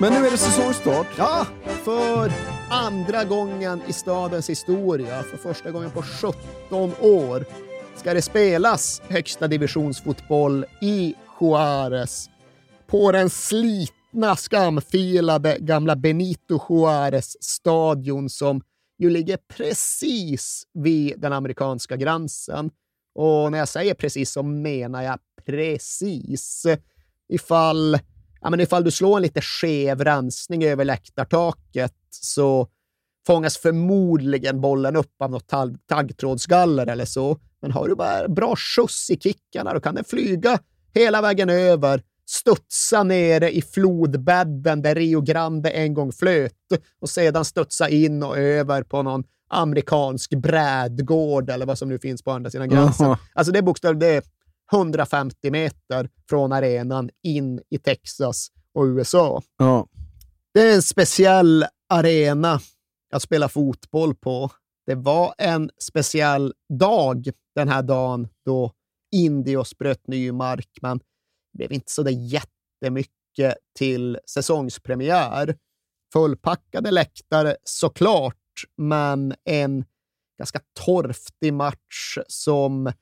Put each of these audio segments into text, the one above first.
Men nu är det säsongstart. Ja, för andra gången i stadens historia, för första gången på 17 år, ska det spelas högsta divisionsfotboll i Juarez på den slitna, skamfilade gamla Benito Juarez stadion som ju ligger precis vid den amerikanska gränsen. Och när jag säger precis så menar jag precis. Ifall ja, men ifall du slår en lite skev rensning över läktartaket så fångas förmodligen bollen upp av något tagg, taggtrådsgaller eller så. Men har du bara bra skjuts i kickarna då kan den flyga hela vägen över, studsa nere i flodbädden där Rio Grande en gång flöt och sedan studsa in och över på någon amerikansk brädgård eller vad som nu finns på andra sidan gränsen. Jaha. Alltså det är bokstavligt 150 meter från arenan in i Texas och USA. Ja. Det är en speciell arena att spela fotboll på. Det var en speciell dag den här dagen då Indios bröt ny mark, men det blev inte så där jättemycket till säsongspremiär. Fullpackade läktare såklart, men en ganska torftig match som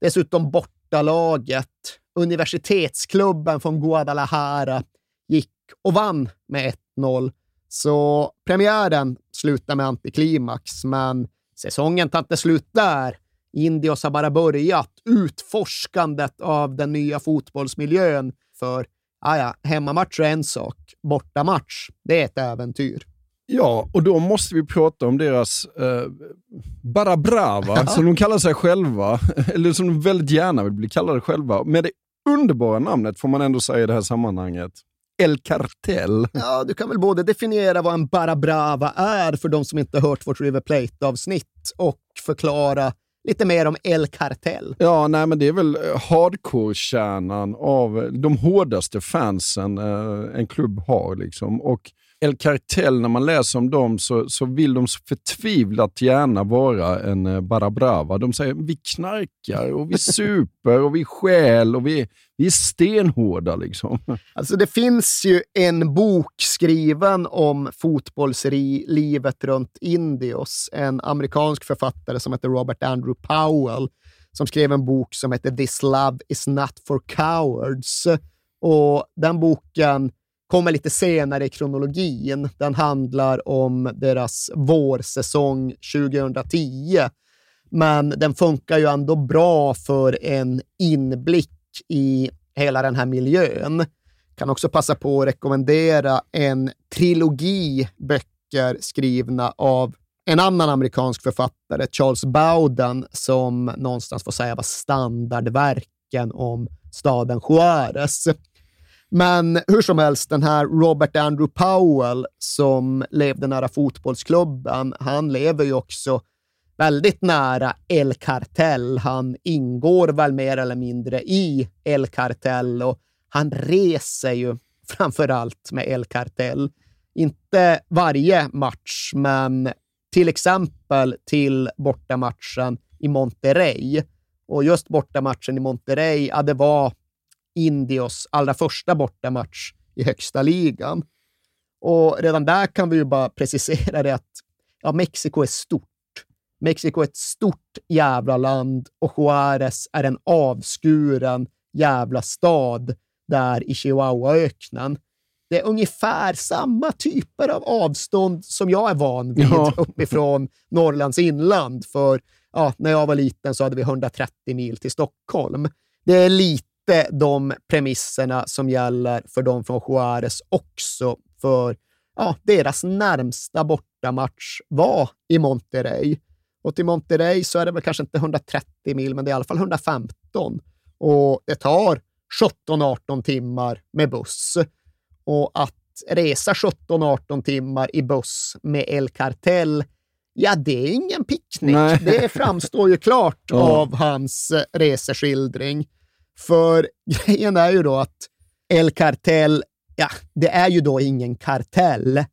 dessutom bortalaget, universitetsklubben från Guadalajara, gick och vann med 1-0. Så premiären slutar med antiklimax, men säsongen tar inte slut där. Indios har bara börjat utforskandet av den nya fotbollsmiljön. För ah ja, hemmamatch är en sak, bortamatch, det är ett äventyr ja, och då måste vi prata om deras eh, Barra Brava, som de kallar sig själva, eller som de väldigt gärna vill bli kallade själva, med det underbara namnet, får man ändå säga i det här sammanhanget, El Cartel. Ja, du kan väl både definiera vad en Barra Brava är för de som inte hört vårt River Plate-avsnitt och förklara lite mer om El Cartel. Ja, nej men det är väl eh, hardcore-kärnan av de hårdaste fansen eh, en klubb har. Liksom. Och El Cartel, när man läser om dem så, så vill de så förtvivlat gärna vara en eh, barabrava. Barra Brava. De säger vi knarkar och vi super och vi stjäl och vi, vi är stenhårda. Liksom. Alltså det finns ju en bok skriven om fotbollslivet runt Indios. En amerikansk författare som heter Robert Andrew Powell som skrev en bok som heter This Love is not for cowards. Och den boken kommer lite senare i kronologin. Den handlar om deras vårsäsong 2010. Men den funkar ju ändå bra för en inblick i hela den här miljön. Kan också passa på att rekommendera en trilogi böcker skrivna av en annan amerikansk författare, Charles Bowden, som någonstans får säga var standardverken om staden Juarez. Men hur som helst, den här Robert Andrew Powell som levde nära fotbollsklubben, han lever ju också väldigt nära El Cartel. Han ingår väl mer eller mindre i El Cartel och han reser ju framför allt med El Cartel. Inte varje match, men till exempel till bortamatchen i Monterrey. Och just bortamatchen i Monterrey, ja, det var Indios allra första bortamatch i högsta ligan. Och redan där kan vi ju bara precisera det att ja, Mexiko är stort. Mexiko är ett stort jävla land och Juarez är en avskuren jävla stad där i Chihuahuaöknen. Det är ungefär samma typer av avstånd som jag är van vid Ja. uppifrån Norrlands inland. För ja, när jag var liten så hade vi 130 mil till Stockholm. Det är lite de premisserna som gäller för de från Juarez också, för ja, deras närmsta bortamatch var i Monterrey. Och till Monterrey så är det väl kanske inte 130 mil, men det är i alla fall 115. Och det tar 17-18 timmar med buss. Och att resa 17-18 timmar i buss med El Cartel, ja, det är ingen picknick. Nej. Det framstår ju klart ja. av hans eh, reseskildring. För grejen är ju då att El Cartel, ja, det är ju då ingen kartell,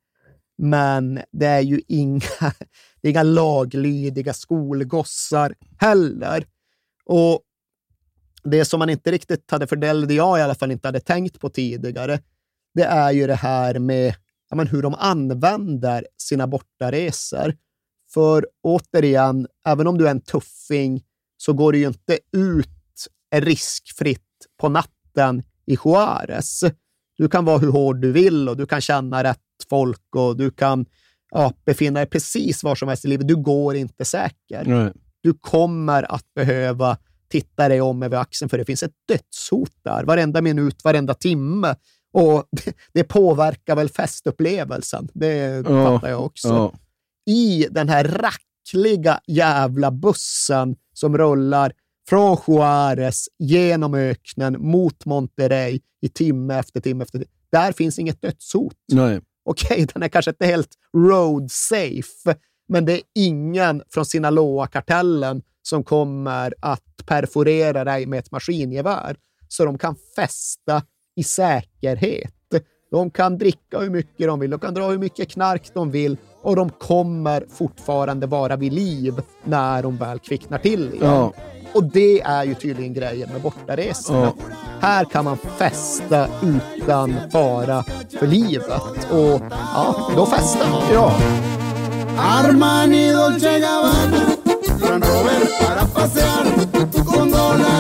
men det är ju inga, det är inga laglydiga skolgossar heller. Och det som man inte riktigt hade, för det jag i alla fall inte hade tänkt på tidigare, det är ju det här med ja, men hur de använder sina bortaresor. För återigen, även om du är en tuffing så går du ju inte ut riskfritt på natten i Juarez. Du kan vara hur hård du vill och du kan känna rätt folk och du kan ja, befinna dig precis var som helst i livet. Du går inte säker. Nej. Du kommer att behöva titta dig om över axeln för det finns ett dödshot där varenda minut, varenda timme. Och det, det påverkar väl festupplevelsen. Det ja, fattar jag också. Ja. I den här rackliga jävla bussen som rullar från Juarez genom öknen mot Monterrey i timme efter timme efter timme. Där finns inget dödshot. Nej. Okej, den är kanske inte helt road safe, men det är ingen från Sinaloa-kartellen som kommer att perforera dig med ett maskingevär, så de kan fästa i säkerhet. De kan dricka hur mycket de vill, de kan dra hur mycket knark de vill och de kommer fortfarande vara vid liv när de väl kvicknar till igen. Ja. Och det är ju tydligen grejen med bortaresorna. Ja. Här kan man festa utan fara för livet. Och ja, då festar man. Ja. Armani Dolce Gabbana Gran Robert para pasear Con dólares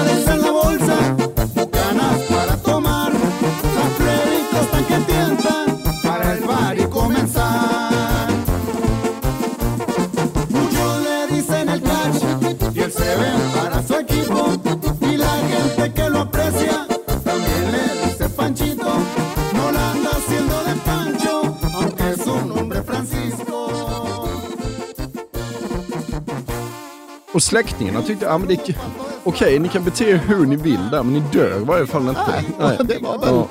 Och släktingarna tyckte, ja men det okej, okay, ni kan bete er hur ni vill där, men ni dör i varje fall inte. Nej, Nej. Det var väl, ja.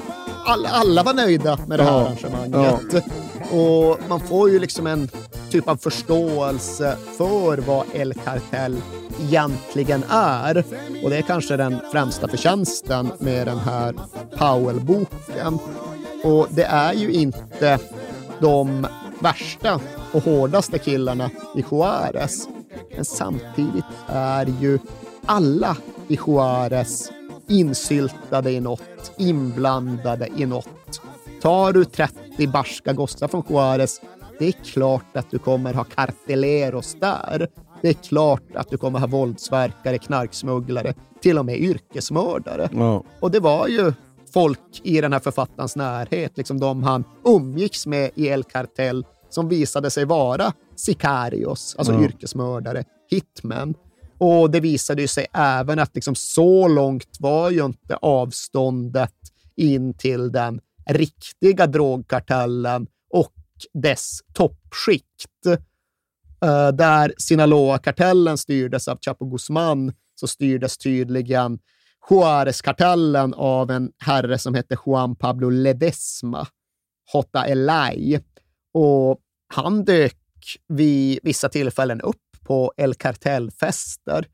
alla, alla var nöjda med det här ja. arrangemanget. Ja. Och man får ju liksom en typ av förståelse för vad El Cartel egentligen är. Och det är kanske den främsta förtjänsten med den här Powell-boken. Och det är ju inte de värsta och hårdaste killarna i Juarez men samtidigt är ju alla i Juarez insyltade i något, inblandade i något. Tar du 30 barska gossar från Juarez, det är klart att du kommer ha carteleros där. Det är klart att du kommer ha våldsverkare, knarksmugglare, till och med yrkesmördare. Ja. Och det var ju folk i den här författarens närhet, liksom de han umgicks med i El Cartel, som visade sig vara sicarios, alltså ja. yrkesmördare, hitmen. Och det visade sig även att liksom så långt var ju inte avståndet in till den riktiga drogkartellen och dess toppskikt. Uh, där Sinaloa-kartellen styrdes av Chapo Guzman så styrdes tydligen Juarez-kartellen av en herre som hette Juan Pablo Ledesma, J. Elay. Och han dök vid vissa tillfällen upp på El Cartel-fester.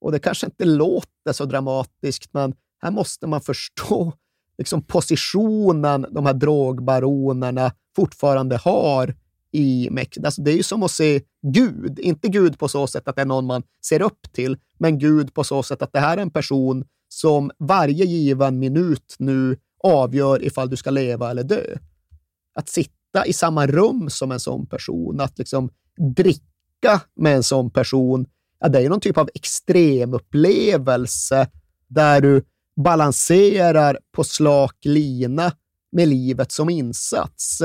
Och det kanske inte låter så dramatiskt, men här måste man förstå liksom positionen de här drogbaronerna fortfarande har i Mexiko. Alltså det är ju som att se Gud. Inte Gud på så sätt att det är någon man ser upp till, men Gud på så sätt att det här är en person som varje given minut nu avgör ifall du ska leva eller dö. Att sitta sitta i samma rum som en sån person, att liksom dricka med en sån person, ja, det är någon typ av extremupplevelse där du balanserar på slak lina med livet som insats.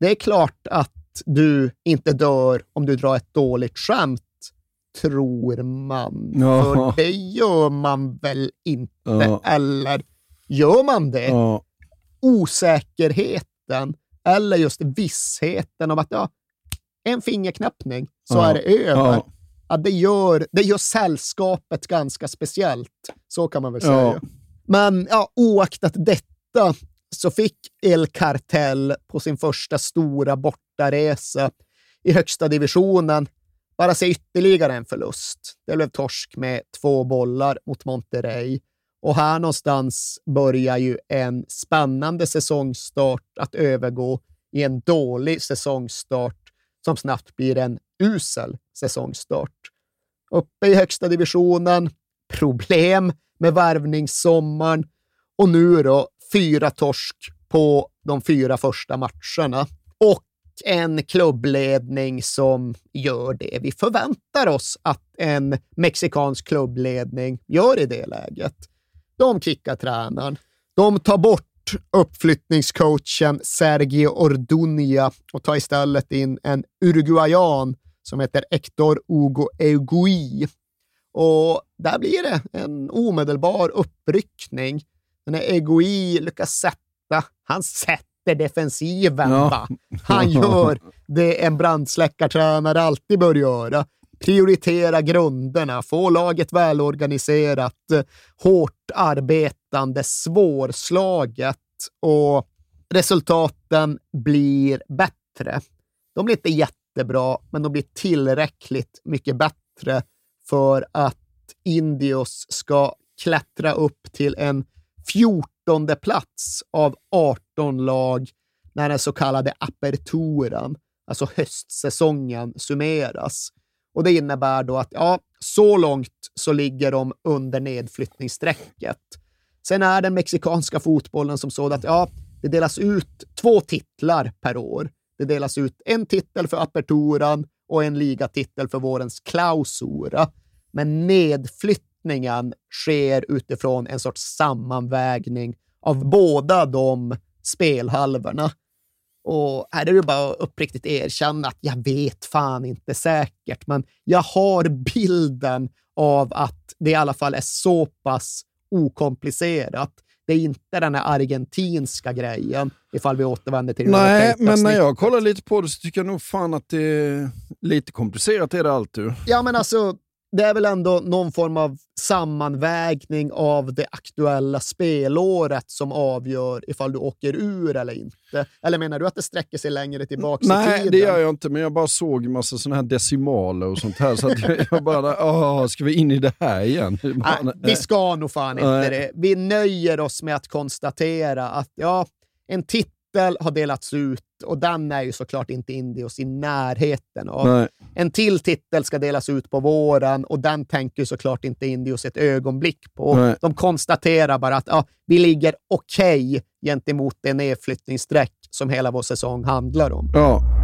Det är klart att du inte dör om du drar ett dåligt skämt, tror man. Ja. För det gör man väl inte, Ja. eller gör man det? Ja. Osäkerheten eller just vissheten om att ja, en fingerknäppning så Ja. är det över. Ja. Ja, det, gör, det gör sällskapet ganska speciellt. Så kan man väl säga. Ja. Men ja, oaktat detta så fick El Cartel på sin första stora bortaresa i högsta divisionen bara se ytterligare en förlust. Det blev torsk med två bollar mot Monterrey. Och här någonstans börjar ju en spännande säsongstart att övergå i en dålig säsongstart som snabbt blir en usel säsongstart. Uppe i högsta divisionen, problem med värvningssommaren och nu då fyra torsk på de fyra första matcherna. Och en klubbledning som gör det vi förväntar oss att en mexikansk klubbledning gör i det läget. De kickar tränaren. De tar bort uppflyttningscoachen Sergio Ordunia och tar istället in en uruguayan som heter Hector Hugo Eugui. Och där blir det en omedelbar uppryckning. Men när Egoi lyckas sätta, han sätter defensiven. Ja. Va? Han gör det en brandsläckartränare alltid bör göra. Prioritera grunderna, få laget välorganiserat, hårt arbetande, svårslaget och resultaten blir bättre. De blir inte jättebra, men de blir tillräckligt mycket bättre för att Indios ska klättra upp till en 14 plats av 18 lag när den så kallade aperturan, alltså höstsäsongen, summeras. Och det innebär då att ja, så långt så ligger de under nedflyttningsstrecket. Sen är den mexikanska fotbollen som sådant. att ja, det delas ut två titlar per år. Det delas ut en titel för aperturan och en ligatitel för vårens klausura. Men nedflyttningen sker utifrån en sorts sammanvägning av båda de spelhalvorna. Och här är det bara att uppriktigt erkänna att jag vet fan inte säkert, men jag har bilden av att det i alla fall är så pass okomplicerat. Det är inte den här argentinska grejen, ifall vi återvänder till det Nej, men när jag kollar lite på det så tycker jag nog fan att det är lite komplicerat är det alltid. Ja, men alltså, det är väl ändå någon form av sammanvägning av det aktuella spelåret som avgör ifall du åker ur eller inte. Eller menar du att det sträcker sig längre tillbaka i Nej, tiden? det gör jag inte, men jag bara såg massa sådana här decimaler och sånt här. Så jag, jag bara, åh, ska vi in i det här igen? Bara, Nej, vi ska nog fan inte Nej. det. Vi nöjer oss med att konstatera att ja, en titel har delats ut och den är ju såklart inte Indios i närheten av. En till titel ska delas ut på våren och den tänker ju såklart inte Indios ett ögonblick på. Nej. De konstaterar bara att ja, vi ligger okej gentemot det nedflyttningsstreck som hela vår säsong handlar om. Ja.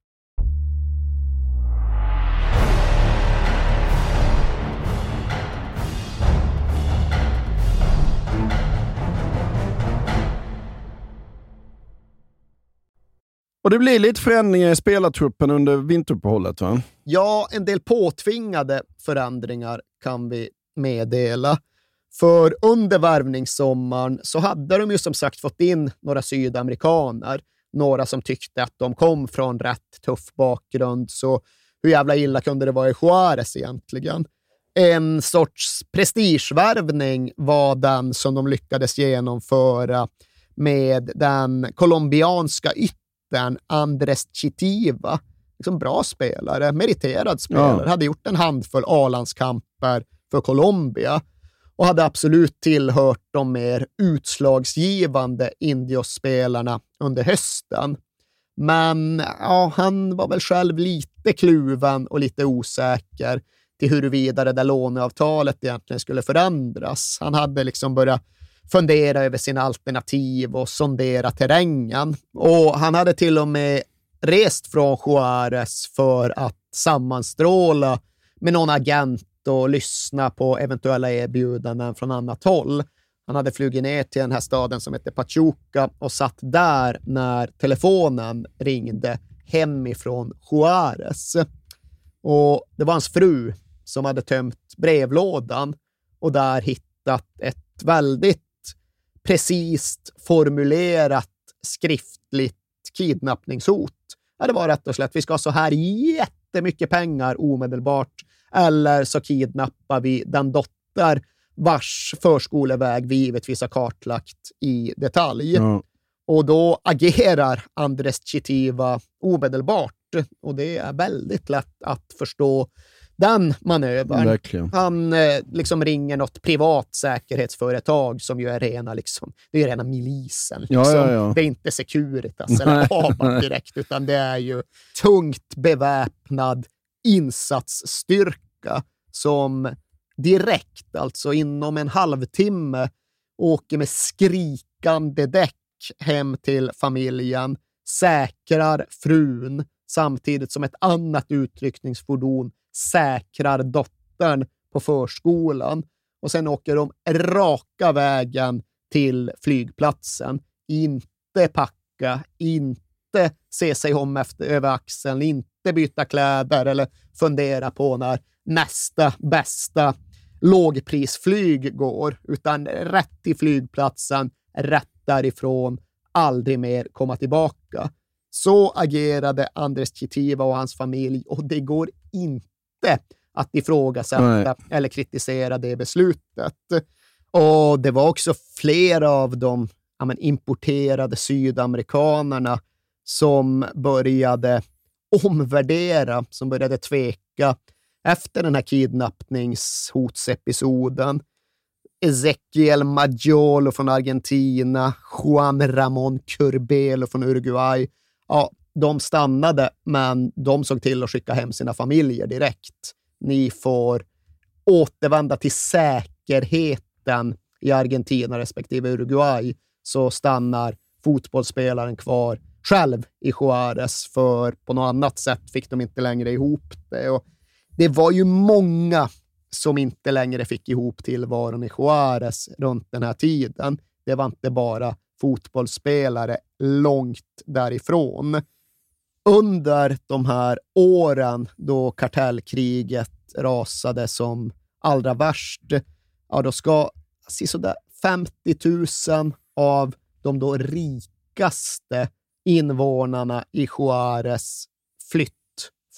Och det blir lite förändringar i spelartruppen under vinteruppehållet va? Ja, en del påtvingade förändringar kan vi meddela. För under värvningssommaren så hade de ju som sagt fått in några sydamerikaner. Några som tyckte att de kom från rätt tuff bakgrund. Så hur jävla illa kunde det vara i Juarez egentligen? En sorts prestigevärvning var den som de lyckades genomföra med den colombianska yttern Andres Chitiva. Liksom bra spelare, meriterad spelare. Ja. Hade gjort en handfull A-landskamper för Colombia och hade absolut tillhört de mer utslagsgivande Indios-spelarna under hösten. Men ja, han var väl själv lite kluven och lite osäker till huruvida det där låneavtalet egentligen skulle förändras. Han hade liksom börjat fundera över sina alternativ och sondera terrängen. Och han hade till och med rest från Juarez för att sammanstråla med någon agent och lyssna på eventuella erbjudanden från annat håll. Han hade flugit ner till den här staden som heter Pachuca och satt där när telefonen ringde hemifrån Juarez. Och det var hans fru som hade tömt brevlådan och där hittat ett väldigt precist formulerat skriftligt kidnappningshot. Ja, det var rätt och slätt, vi ska ha så här jättemycket pengar omedelbart eller så kidnappar vi den dotter vars förskoleväg vi givetvis har kartlagt i detalj. Ja. Och då agerar Andres Chitiva omedelbart och det är väldigt lätt att förstå den manövern. Verkligen. Han eh, liksom ringer något privat säkerhetsföretag som ju är rena, liksom, det är rena milisen. Ja, Liksom. ja, ja. Det är inte Securitas eller ABAB direkt, utan det är ju tungt beväpnad insatsstyrka som direkt, alltså inom en halvtimme, åker med skrikande däck hem till familjen, säkrar frun samtidigt som ett annat utryckningsfordon säkrar dottern på förskolan. Och sen åker de raka vägen till flygplatsen. Inte packa, inte se sig om efter, över axeln, inte byta kläder eller fundera på när nästa bästa lågprisflyg går, utan rätt till flygplatsen, rätt därifrån, aldrig mer komma tillbaka. Så agerade Andres Chitiva och hans familj och det går inte att ifrågasätta Nej. eller kritisera det beslutet. Och det var också flera av de ja, men, importerade sydamerikanerna som började omvärdera, som började tveka efter den här kidnappningshotsepisoden. Ezequiel Maggiolo från Argentina, Juan Ramón Curbelo från Uruguay. Ja, de stannade, men de såg till att skicka hem sina familjer direkt. Ni får återvända till säkerheten i Argentina respektive Uruguay, så stannar fotbollsspelaren kvar själv i Juarez, för på något annat sätt fick de inte längre ihop det. Och det var ju många som inte längre fick ihop tillvaron i Juarez runt den här tiden. Det var inte bara fotbollsspelare långt därifrån. Under de här åren då kartellkriget rasade som allra värst, ja, då ska sådär 50 000 av de då rikaste invånarna i Juarez flytt,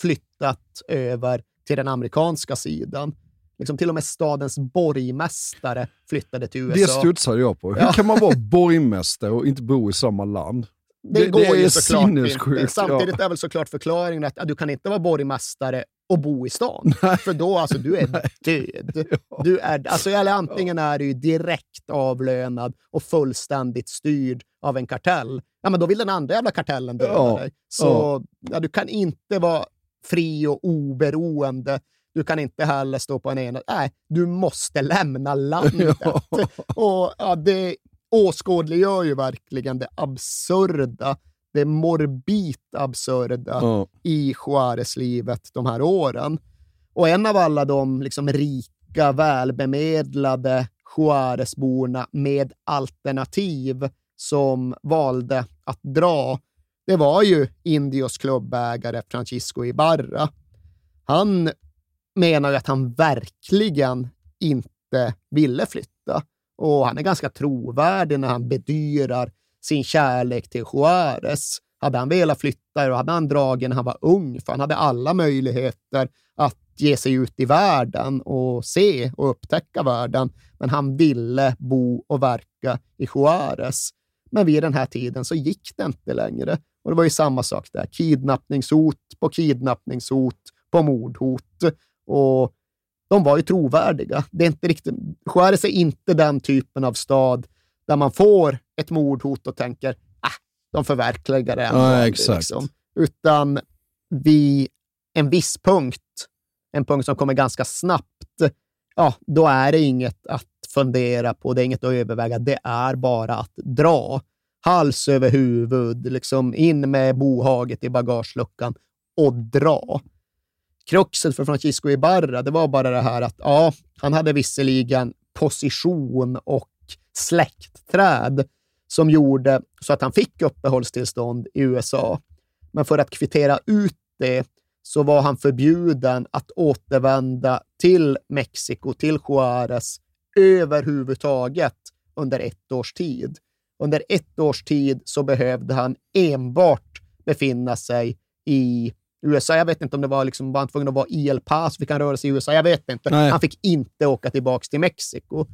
flyttat över till den amerikanska sidan. Liksom till och med stadens borgmästare flyttade till USA. Det studsade jag på. Hur Ja. kan man vara borgmästare och inte bo i samma land? Det, Det- går det ju såklart inte. Samtidigt ja. är väl såklart förklaringen att ja, du kan inte vara borgmästare och bo i stan. För då, alltså, du är död. Du är, alltså, eller antingen är du direkt avlönad och fullständigt styrd av en kartell. Ja, men då vill den andra jävla kartellen döda Ja, dig. Så ja, du kan inte vara fri och oberoende. Du kan inte heller stå på en ena... Nej, du måste lämna landet. Och ja, det åskådliggör ju verkligen det absurda, det morbid absurda Ja. i Juarez-livet de här åren. Och en av alla de liksom rika, välbemedlade Juarezborna med alternativ som valde att dra, det var ju Indios klubbägare Francisco Ibarra. Han menar att han verkligen inte ville flytta. Och han är ganska trovärdig när han bedyrar sin kärlek till Juarez. Hade han velat flytta då hade han dragit när han var ung, för han hade alla möjligheter att ge sig ut i världen och se och upptäcka världen. Men han ville bo och verka i Juarez. Men vid den här tiden så gick det inte längre. Och det var ju samma sak där. Kidnappningshot på kidnappningshot på mordhot. Och de var ju trovärdiga. Det är inte riktigt, Juarez är inte den typen av stad där man får ett mordhot och tänker ah, de förverkligar det. Ja, aldrig", exakt. Utan vid en viss punkt, en punkt som kommer ganska snabbt, ja, då är det inget att fundera på, det är inget att överväga, det är bara att dra. Hals över huvud, liksom in med bohaget i bagageluckan och dra. Kruxet för Francisco Ibarra, det var bara det här att ja, han hade visserligen position och släktträd som gjorde så att han fick uppehållstillstånd i USA. Men för att kvittera ut det så var han förbjuden att återvända till Mexiko, till Juarez, överhuvudtaget under ett års tid. Under ett års tid så behövde han enbart befinna sig i USA. Jag vet inte om det var, liksom, var han tvungen att vara i El Paso, fick han röra sig i USA? Jag vet inte. Nej. Han fick inte åka tillbaka till Mexiko.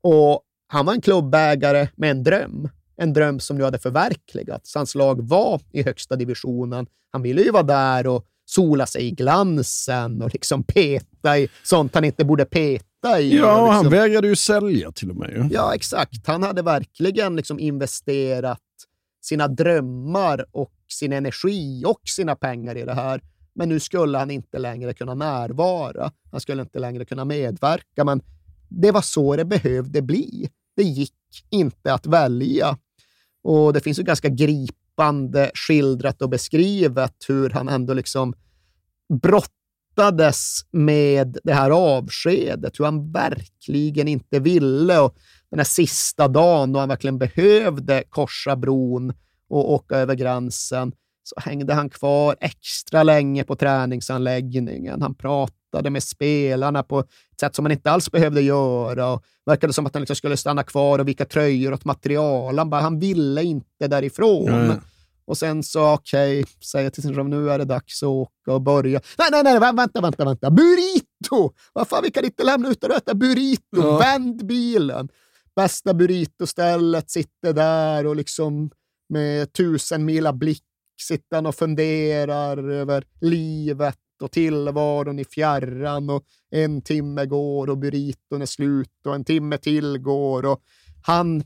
Och han var en klubbägare med en dröm. En dröm som nu hade förverkligats. Hans lag var i högsta divisionen. Han ville ju vara där och sola sig i glansen och liksom peta i sånt han inte borde peta i. Ja, och han liksom, vägrade ju sälja till och med. ju. Ja, exakt. Han hade verkligen liksom investerat sina drömmar och sin energi och sina pengar i det här. Men nu skulle han inte längre kunna närvara. Han skulle inte längre kunna medverka. Men det var så det behövde bli. Det gick inte att välja. Och det finns ju ganska gripande skildrat och beskrivet hur han ändå liksom brottades med det här avskedet, hur han verkligen inte ville. Och den här sista dagen då han verkligen behövde korsa bron och åka över gränsen så hängde han kvar extra länge på träningsanläggningen. Han pratade med spelarna på ett sätt som man inte alls behövde göra. Och verkade som att han liksom skulle stanna kvar och vika tröjor åt material. Han, bara, han ville inte därifrån. Nej. Och sen så, okej, säger till sin chef, nu är det dags att åka och börja. Nej, nej, nej, vä- vänta, vänta, vänta. Burrito! Vad fan, vi kan inte lämna utan att äta burrito. Ja. Vänd bilen. Bästa burritostället sitter där och liksom med tusen mila blick sitter han och funderar över livet och tillvaron i fjärran och en timme går och burriton är slut och en timme till går och han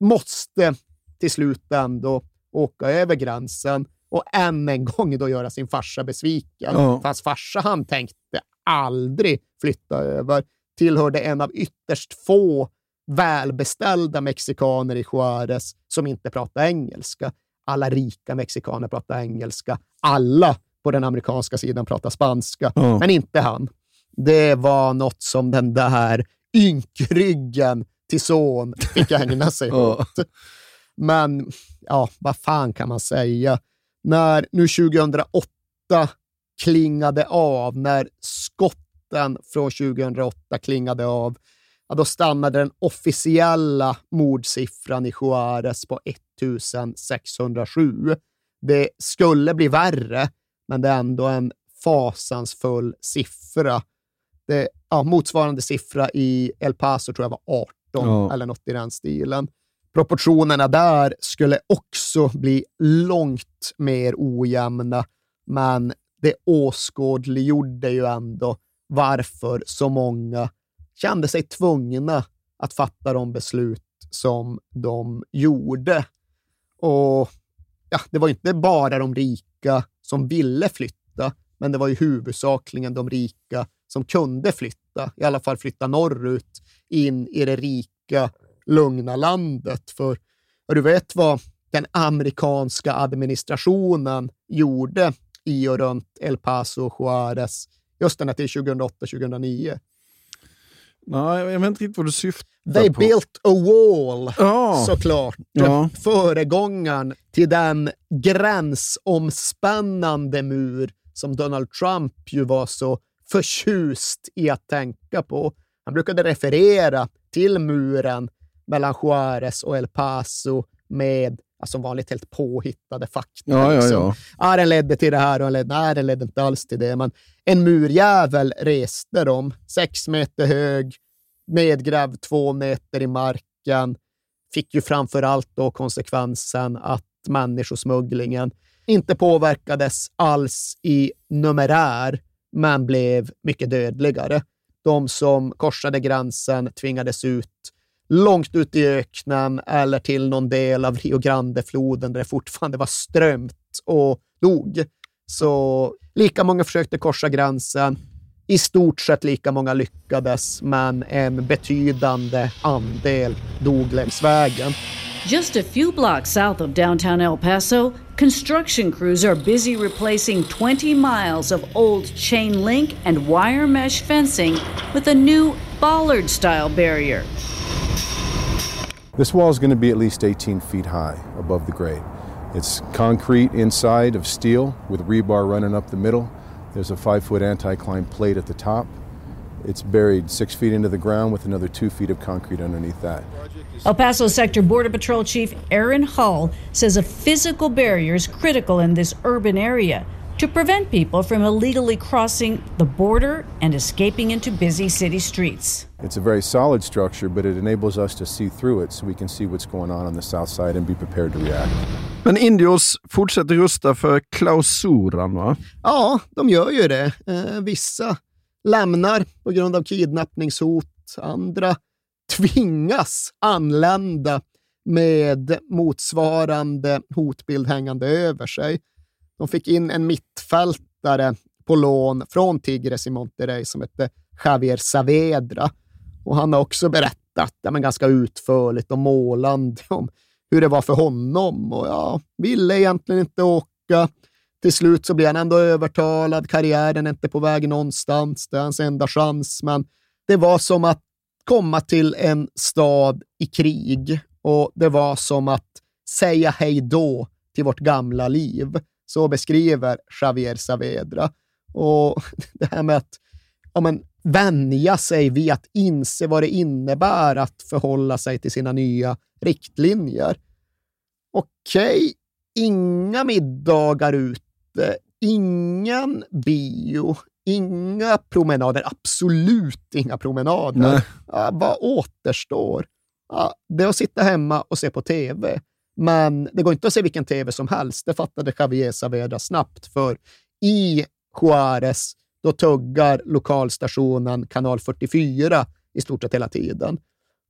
måste till slut ändå åka över gränsen och än en gång då göra sin farsa besviken. Ja. För hans farsa han tänkte aldrig flytta över, tillhörde en av ytterst få välbeställda mexikaner i Juarez som inte pratar engelska. Alla rika mexikaner pratar engelska. Alla på den amerikanska sidan pratar spanska, Ja. men inte han. Det var något som den där ynkryggen till son fick ägna sig åt. Men ja, vad fan kan man säga? När nu 2008 klingade av, när skotten från 2008 klingade av, ja, då stannade den officiella mordsiffran i Juarez på 1607. Det skulle bli värre, men det är ändå en fasansfull siffra. Det, ja, motsvarande siffra i El Paso tror jag var 18 Ja. eller något i den stilen. Proportionerna där skulle också bli långt mer ojämna, men det åskådliggjorde ju ändå varför så många kände sig tvungna att fatta de beslut som de gjorde. Och ja, det var inte bara de rika som ville flytta, men det var ju huvudsakligen de rika som kunde flytta, i alla fall flytta norrut in i det rika, lugna landet. För du vet vad den amerikanska administrationen gjorde i och runt El Paso och Juarez just den här till 2008-2009. Nej, jag vet inte riktigt vad du syftar They på. built a wall, Ja. såklart. Ja. Föregångaren till den gränsomspännande mur som Donald Trump ju var så förtjust i att tänka på. Han brukade referera till muren mellan Juarez och El Paso med som vanligt helt påhittade fakta. Ja, liksom. ja. Ja, den ledde till det här och den ledde, nej, den ledde inte alls till det. Men en murjävel reste de, sex meter hög, nedgrävd två meter i marken. Fick ju framför allt då konsekvensen att människosmugglingen inte påverkades alls i numerär, men blev mycket dödligare. De som korsade gränsen tvingades ut långt ut i öknen eller till någon del av Rio Grande-floden där det fortfarande var strömt och dog. Så lika många försökte korsa gränsen. I stort sett lika många lyckades, men en betydande andel dog längs vägen. Just a few blocks south of downtown El Paso, construction crews are busy replacing 20 miles of old chain link and wire mesh fencing with a new bollard style barrier. This wall is going to be at least 18 feet high above the grade. It's concrete inside of steel with rebar running up the middle. There's a five foot anti climb plate at the top. It's buried six feet into the ground with another two feet of concrete underneath that. El Paso Sector Border Patrol Chief Aaron Hull says a physical barrier is critical in this urban area to prevent people from illegally crossing the border and escaping into busy city streets. It's a very solid structure, but it enables us to see through it so we can see what's going on on the south side and be prepared to react. Men Indios fortsätter rusta för klausuran, va? Ja, de gör ju det. Eh, vissa lämnar på grund av kidnappningshot. Andra tvingas anlända med motsvarande hotbild hängande över sig. De fick in en mittfältare på lån från Tigres i Monterrey som hette Javier Saavedra. Och han har också berättat ja, men ganska utförligt och målande om hur det var för honom. Och ja, ville egentligen inte åka. Till slut så blir han ändå övertalad. Karriären är inte på väg någonstans. Det är hans enda chans. Men det var som att komma till en stad i krig och det var som att säga hej då till vårt gamla liv. Så beskriver Javier Saavedra. Och det här med att ja, men, vänja sig vid att inse vad det innebär att förhålla sig till sina nya riktlinjer. Okej, inga middagar ute, ingen bio, inga promenader, absolut inga promenader. Nej. Ja, vad återstår? Ja, det är att sitta hemma och se på tv. Men det går inte att se vilken tv som helst. Det fattade Javier Saavedra snabbt, för i Juarez då tuggar lokalstationen kanal 44 i stort sett hela tiden.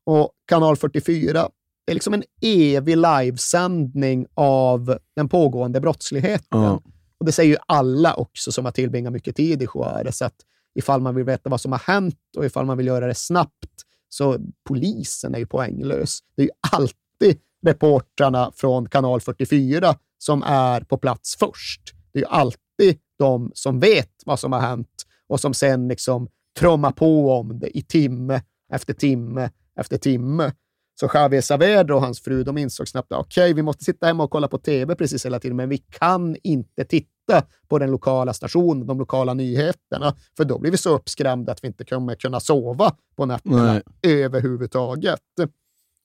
Och kanal 44 är liksom en evig livesändning av den pågående brottsligheten. Ja. Och det säger ju alla också som har tillbringat mycket tid i Juarez, att ifall man vill veta vad som har hänt och ifall man vill göra det snabbt, så polisen är ju poänglös. Det är ju alltid reportrarna från kanal 44 som är på plats först. Det är ju alltid de som vet vad som har hänt och som sen liksom trummar på om det i timme efter timme efter timme. Så Javier Saavedra och hans fru de insåg snabbt att okej, vi måste sitta hemma och kolla på tv precis hela tiden, men vi kan inte titta på den lokala stationen, de lokala nyheterna, för då blir vi så uppskrämda att vi inte kommer kunna sova på nätterna Nej. överhuvudtaget.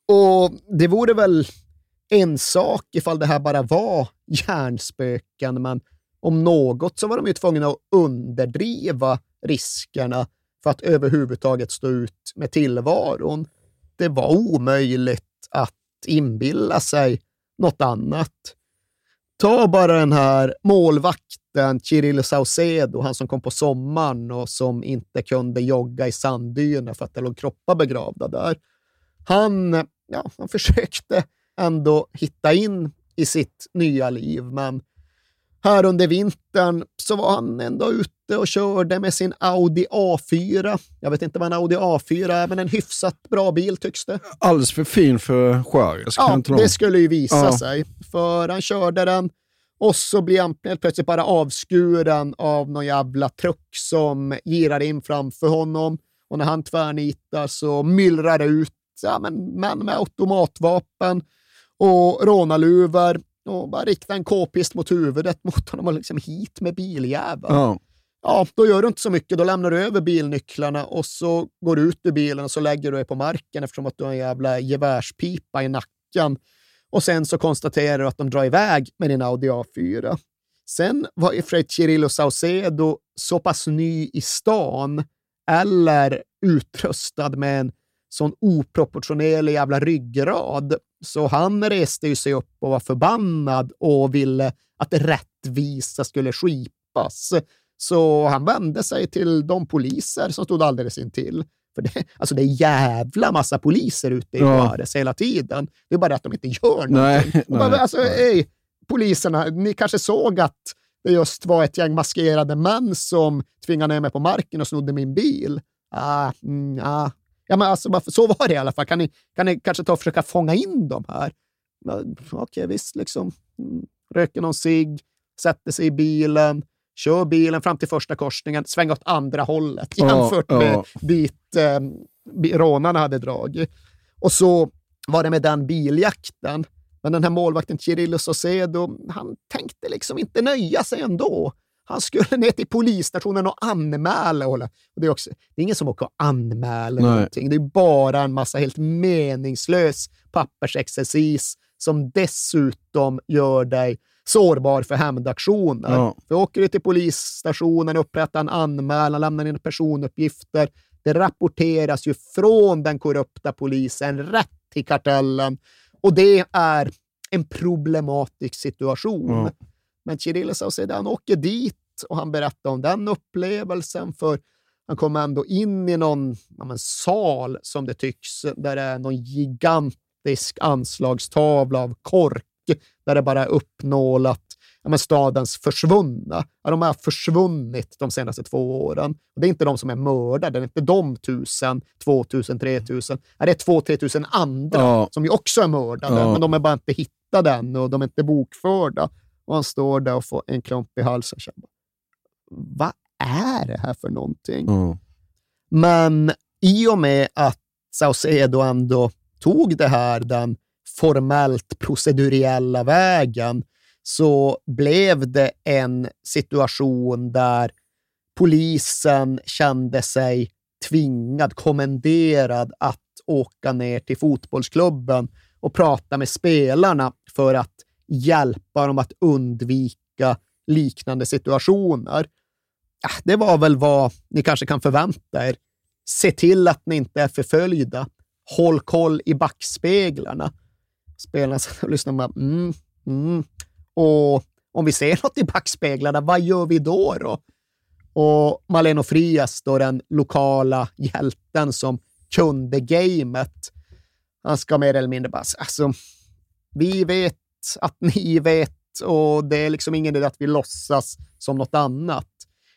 Och det vore väl en sak ifall det här bara var hjärnspöken, men om något så var de ju tvungna att underdriva riskerna för att överhuvudtaget stå ut med tillvaron. Det var omöjligt att inbilla sig något annat. Ta bara den här målvakten Kirill Saucedo, han som kom på sommaren och som inte kunde jogga i sanddyner för att det låg kroppar begravda där. Han, ja, han försökte ändå hitta in i sitt nya liv, men här under vintern så var han ändå ute och körde med sin Audi A4. Jag vet inte vad en Audi A4 är, men en hyfsat bra bil tycks det. Alldeles för fin för Juarez. Ja, det skulle ju visa ja. sig. För han körde den och så blir han helt plötsligt bara avskuren av någon jävla truck som girar in framför honom. Och när han tvärnitar så myllrar det ut ja, men, män med automatvapen och rånarluvor och bara rikta en k-pist mot huvudet mot honom och liksom hit med biljäveln. Ja. ja, då gör du inte så mycket. Då lämnar du över bilnycklarna och så går du ut ur bilen och så lägger du dig på marken eftersom att du har en jävla gevärspipa i nacken. Och sen så konstaterar du att de drar iväg med din Audi A4. Sen var ju Fred Cirillo Saucedo så pass ny i stan eller utrustad med en sån oproportionerlig jävla ryggrad. Så han reste ju sig upp och var förbannad och ville att rättvisa skulle skipas. Så han vände sig till de poliser som stod alldeles intill. För det, alltså det är jävla massa poliser ute i Juarez ja. hela tiden. Det är bara att de inte gör någonting. Nej, bara, alltså, ej, poliserna, ni kanske såg att det just var ett gäng maskerade män som tvingade ner mig på marken och snodde min bil. Ah, mm, ah, Ja, men alltså, så var det i alla fall. Kan ni, kan ni kanske ta och försöka fånga in dem här? Okej, okay, visst, liksom. Mm, röker någon cigg, sätter sig i bilen, kör bilen fram till första korsningen, svänger åt andra hållet jämfört ja, med ja. dit eh, rånarna hade dragit. Och så var det med den biljakten. Men den här målvakten Cirillo Sosedo, han tänkte liksom inte nöja sig ändå. Han skulle ner till polisstationen och anmäla. Och det, är också, det är ingen som åker och anmäler Nej. någonting. Det är bara en massa helt meningslös pappersexercis som dessutom gör dig sårbar för hämndaktioner. Ja. För åker du till polisstationen, upprättar en anmälan, lämnar in personuppgifter. Det rapporteras ju från den korrupta polisen rätt till kartellen. Och det är en problematisk situation. Ja. Men Kirill Saucedo, han åker dit och han berättar om den upplevelsen, för han kommer ändå in i någon ja, sal, som det tycks, där det är någon gigantisk anslagstavla av kork, där det bara är uppnålat ja, stadens försvunna. Ja, de har försvunnit de senaste två åren. Och det är inte de som är mördade, det är inte de tusen, två tusen, tre tusen. Det är två, tre tusen andra ja. som ju också är mördade, men de är bara inte hittade än och de är inte bokförda. Och han står där och får en klump i halsen. Känner, Vad är det här för någonting? Mm. Men i och med att Saucedo ändå tog det här den formellt proceduriella vägen så blev det en situation där polisen kände sig tvingad, kommenderad att åka ner till fotbollsklubben och prata med spelarna för att hjälpa dem att undvika liknande situationer. Ja, det var väl vad ni kanske kan förvänta er. Se till att ni inte är förföljda. Håll koll i backspeglarna. Spelarna och lyssnar med mm, mm. Och om vi ser något i backspeglarna, vad gör vi då? då? Och Maleno Frias, då den lokala hjälten som kunde gamet, han ska mer eller mindre bara, alltså, vi vet att ni vet och det är liksom ingen idé att vi låtsas som något annat.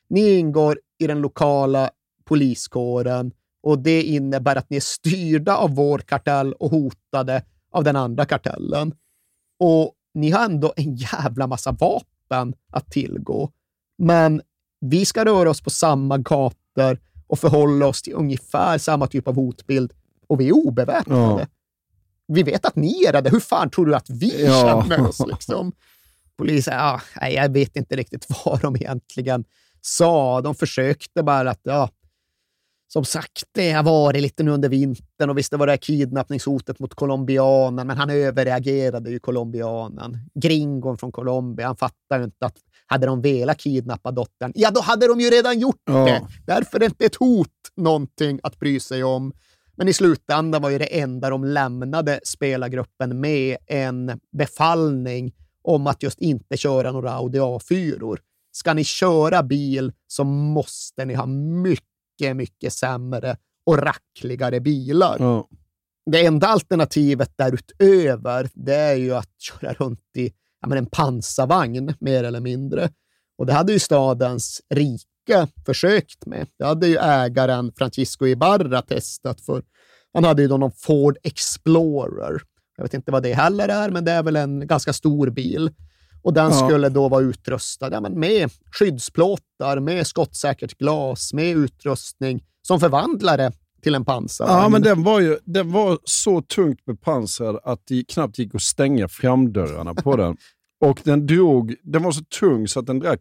Ni ingår i den lokala poliskåren och det innebär att ni är styrda av vår kartell och hotade av den andra kartellen. Och ni har ändå en jävla massa vapen att tillgå. Men vi ska röra oss på samma gator och förhålla oss till ungefär samma typ av hotbild och vi är obeväpnade. Ja vi vet att ni är rädda. Hur fan tror du att vi ja. känner oss? Liksom? Polisen, ja, jag vet inte riktigt vad de egentligen sa. De försökte bara att, ja, som sagt, det har varit lite nu under vintern och visst det var det här kidnappningshotet mot colombianen, men han överreagerade ju colombianen. Gringon från Colombia, han fattar ju inte att hade de velat kidnappa dottern, ja då hade de ju redan gjort Ja. det. Därför är det inte ett hot någonting att bry sig om. Men i slutändan var ju det enda de lämnade spelargruppen med en befallning om att just inte köra några Audi A4. Ska ni köra bil så måste ni ha mycket, mycket sämre och rackligare bilar. Ja. Det enda alternativet därutöver, det är ju att köra runt i ja, men en pansarvagn, mer eller mindre. Och det hade ju stadens rika försökt med. Det hade ju ägaren Francisco Ibarra testat för. Han hade ju då någon Ford Explorer. Jag vet inte vad det heller är, men det är väl en ganska stor bil. Och den Ja. skulle då vara utrustad ja, men med skyddsplåtar, med skottsäkert glas, med utrustning som förvandlare till en pansarvagn. Ja, men den var, ju, den var så tungt bepansrad att det knappt gick att stänga framdörrarna på den. Och den drog, den var så tung så att den drack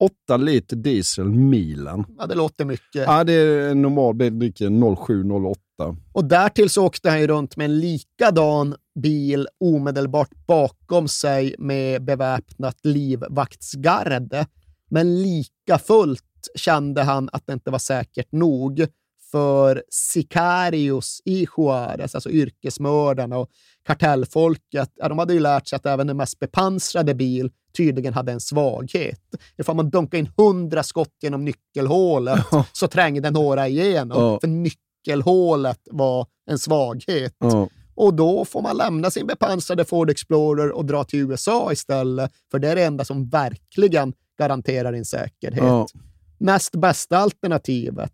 8 liter diesel milen. Ja, det låter mycket. Ja, det är en normal bil, dricker 07-08. Och därtill så åkte han ju runt med en likadan bil omedelbart bakom sig med beväpnat livvaktsgarde. Men lika fullt kände han att det inte var säkert nog. För sicarios i Juarez, alltså yrkesmördarna och kartellfolket, ja, de hade ju lärt sig att även den mest bepansrade bil tydligen hade en svaghet. Ifall man dunkade in hundra skott genom nyckelhålet så trängde några igenom. Ja. För nyckelhålet var en svaghet. Ja. Och då får man lämna sin bepansrade Ford Explorer och dra till USA istället, för det är det enda som verkligen garanterar din säkerhet. Näst bästa alternativet,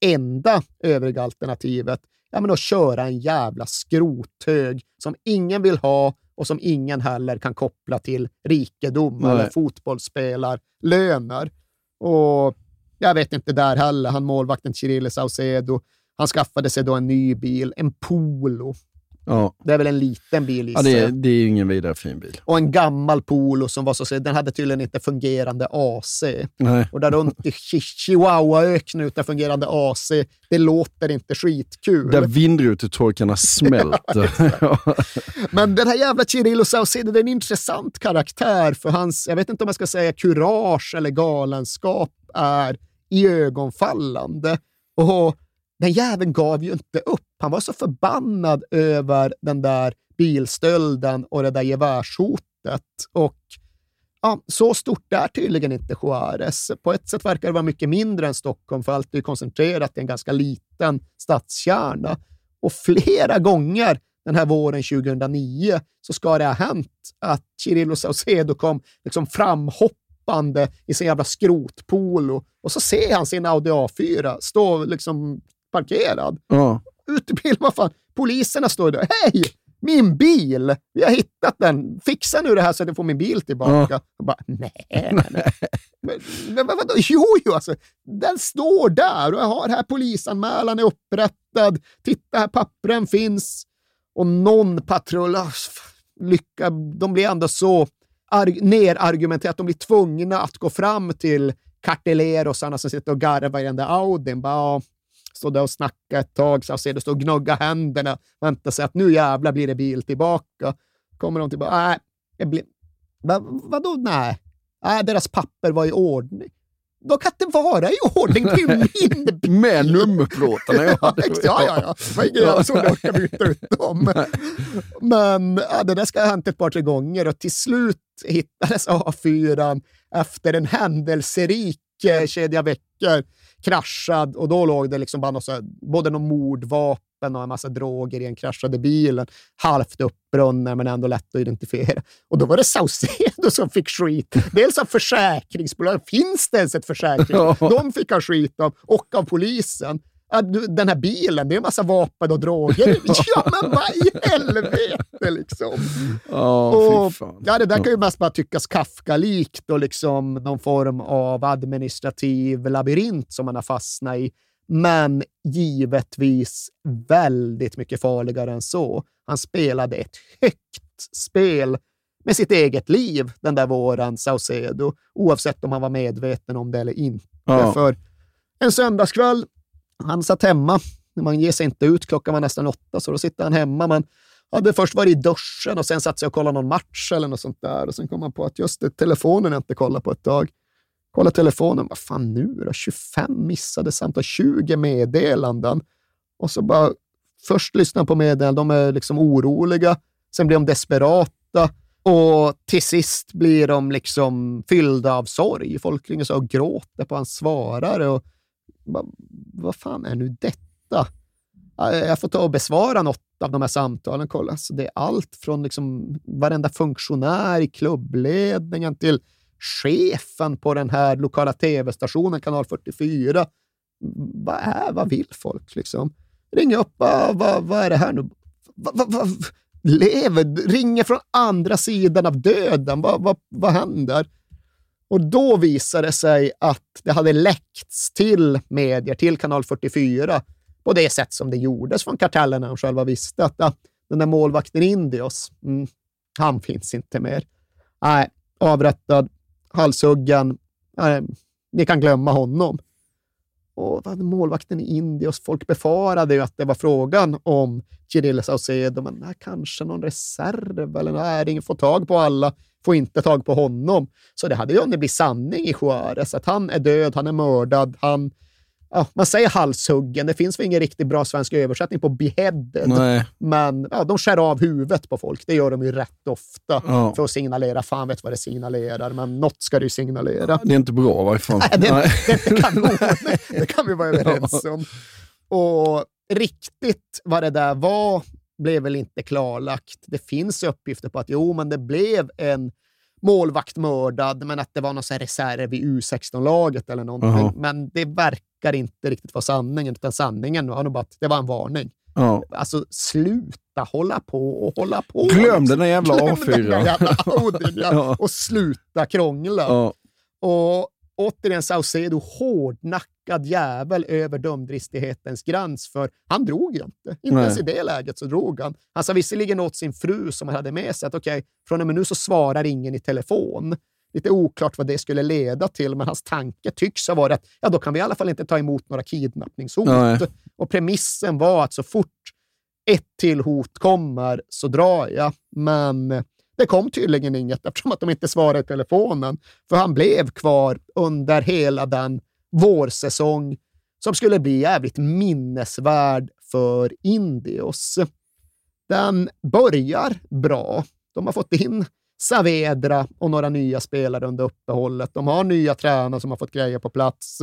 enda övriga alternativet, ja men att köra en jävla skrothög som ingen vill ha och som ingen heller kan koppla till rikedom Nej. eller fotbollsspelarlöner. Och jag vet inte där heller, han målvakten Chirille Saucedo, han skaffade sig då en ny bil, en Polo. Ja. Det är väl en liten bil Ja, det, är, det är ingen vidare fin bil. Och en gammal Polo som var så den hade tydligen inte fungerande AC. Nej. Och där runt i Chi- Chihuahuaöknen utan fungerande AC, det låter inte skitkul. Där vindrutetorkarna smälter. Ja. Men den här jävla Cirillo Saucedo, det är en intressant karaktär för hans, jag vet inte om jag ska säga kurage eller galenskap är iögonfallande. Och den jäveln gav ju inte upp. Han var så förbannad över den där bilstölden och det där gevärshotet. Och ja, så stort är tydligen inte Juarez. På ett sätt verkar det vara mycket mindre än Stockholm, för allt är koncentrerat i en ganska liten stadskärna. Och flera gånger den här våren 2009 så ska det ha hänt att Cirillo Saucedo kom liksom framhoppande i sin jävla skrotpolo och så ser han sin Audi A4 stå liksom parkerad. Ja. Ut ur bilen, vad fan, poliserna står där. Hej! Min bil! Vi har hittat den. Fixa nu det här så att jag får min bil tillbaka. Bara, nej, nej, nej. Men, men vadå? Jo, jo, alltså, den står där och jag har här polisanmälan är upprättad. Titta här, pappren finns. Och någon patrull, ah, lycka, de blir ändå så arg- nerargumenterat att de blir tvungna att gå fram till kartelerosarna som sitter och garvar i den där Audin. Bara, ja, stå där och snacka ett tag, så ser det stå och gnugga händerna, vänta sig att nu jävlar blir det bil tillbaka. Kommer de tillbaka, nej, det blir... Va, vadå nej? Nej, deras papper var i ordning. De kan inte vara i ordning, det är ju min bil! Med nummerplåtarna. Ja, ja, ja, ja. Det var ingen jävel som orkar byta ut dem. Men ja, det där ska ha hänt ett par, tre gånger och till slut hittades A4 efter en händelserik eh, kedja veckor kraschad och då låg det liksom bara något här, både någon mordvapen och en massa droger i den kraschade bilen. Halvt uppbrunnen men ändå lätt att identifiera. Och då var det Saucedo som fick skit. Dels av försäkringsbolag. Finns det ens ett försäkringsbolag? De fick han skit av. Och av polisen. Den här bilen, det är en massa vapen och droger. Ja, men vad i helvete liksom. Ja, Och, ja, det där kan ju mest bara tyckas Kafka-likt och liksom någon form av administrativ labyrint som man har fastnat i. Men givetvis väldigt mycket farligare än så. Han spelade ett högt spel med sitt eget liv den där våren, Saucedo, oavsett om han var medveten om det eller inte. Ja. För en söndagskväll han satt hemma. Man ger sig inte ut. Klockan var nästan åtta, så då sitter han hemma. Man hade först varit i duschen och sen satt sig och kollade någon match eller något sånt där. Och sen kom han på att just det, telefonen jag inte kollat på ett tag. Kolla telefonen. Vad fan nu då? 25 missade samtal, 20 meddelanden. Och så bara först lyssnar på meddelanden. De är liksom oroliga. Sen blir de desperata. Och till sist blir de liksom fyllda av sorg. Folk ringer och gråter på hans svarare. Och vad, vad fan är nu detta? Jag får ta och besvara något av de här samtalen. Kolla, Så det är allt från liksom varenda funktionär i klubbledningen till chefen på den här lokala tv-stationen, kanal 44. Vad är, vad vill folk liksom? Ring upp, vad, vad, vad är det här nu? Vad, vad, vad, lever, ringer från andra sidan av döden. Vad, vad, vad händer? Och då visade det sig att det hade läckts till medier, till kanal 44, på det sätt som det gjordes från kartellen när de själva visste att ah, den där målvakten Indios, mm, han finns inte mer. Nej, avrättad, halshuggen. Nej, ni kan glömma honom. Och målvakten i Indios, folk befarade ju att det var frågan om Kirill Saucedo, men nej, kanske någon reserv eller nej, ingen får tag på alla, får inte tag på honom. Så det hade ju hunnit bli sanning i Juarez, att han är död, han är mördad, han ja, man säger halshuggen. Det finns väl ingen riktigt bra svensk översättning på beheaded. Nej. Men ja, de skär av huvudet på folk. Det gör de ju rätt ofta ja. för att signalera. Fan vet vad det signalerar, men något ska det ju signalera. Det är inte bra i varje fall. Nej, det, Nej. Det, kan, det, det kan vi vara överens om. Och riktigt vad det där var blev väl inte klarlagt. Det finns uppgifter på att jo, men det blev en målvakt mördad, men att det var någon reserv i U16-laget eller någonting. Uh -huh. Men det verkar inte riktigt vara sanningen, utan sanningen var nog bara att det var en varning. Ja. Alltså, sluta hålla på och hålla på. Glöm den där jävla A4. Odin, ja. ja. Och sluta krångla. Och återigen Saucedo, hårdnackad jävel över dumdristighetens gräns, för han drog ju inte. Inte Nej. ens i det läget så drog han. Han sa visserligen åt sin fru som han hade med sig att okej, okay, från och med nu så svarar ingen i telefon. Lite oklart vad det skulle leda till, men hans tanke tycks ha varit att ja, då kan vi i alla fall inte ta emot några kidnappningshot. Nej. Och premissen var att så fort ett till hot kommer så drar jag. Men det kom tydligen inget eftersom att de inte svarade i telefonen, för han blev kvar under hela den vårsäsong som skulle bli jävligt minnesvärd för Indios. Den börjar bra. De har fått in Saavedra och några nya spelare under uppehållet. De har nya tränare som har fått grejer på plats.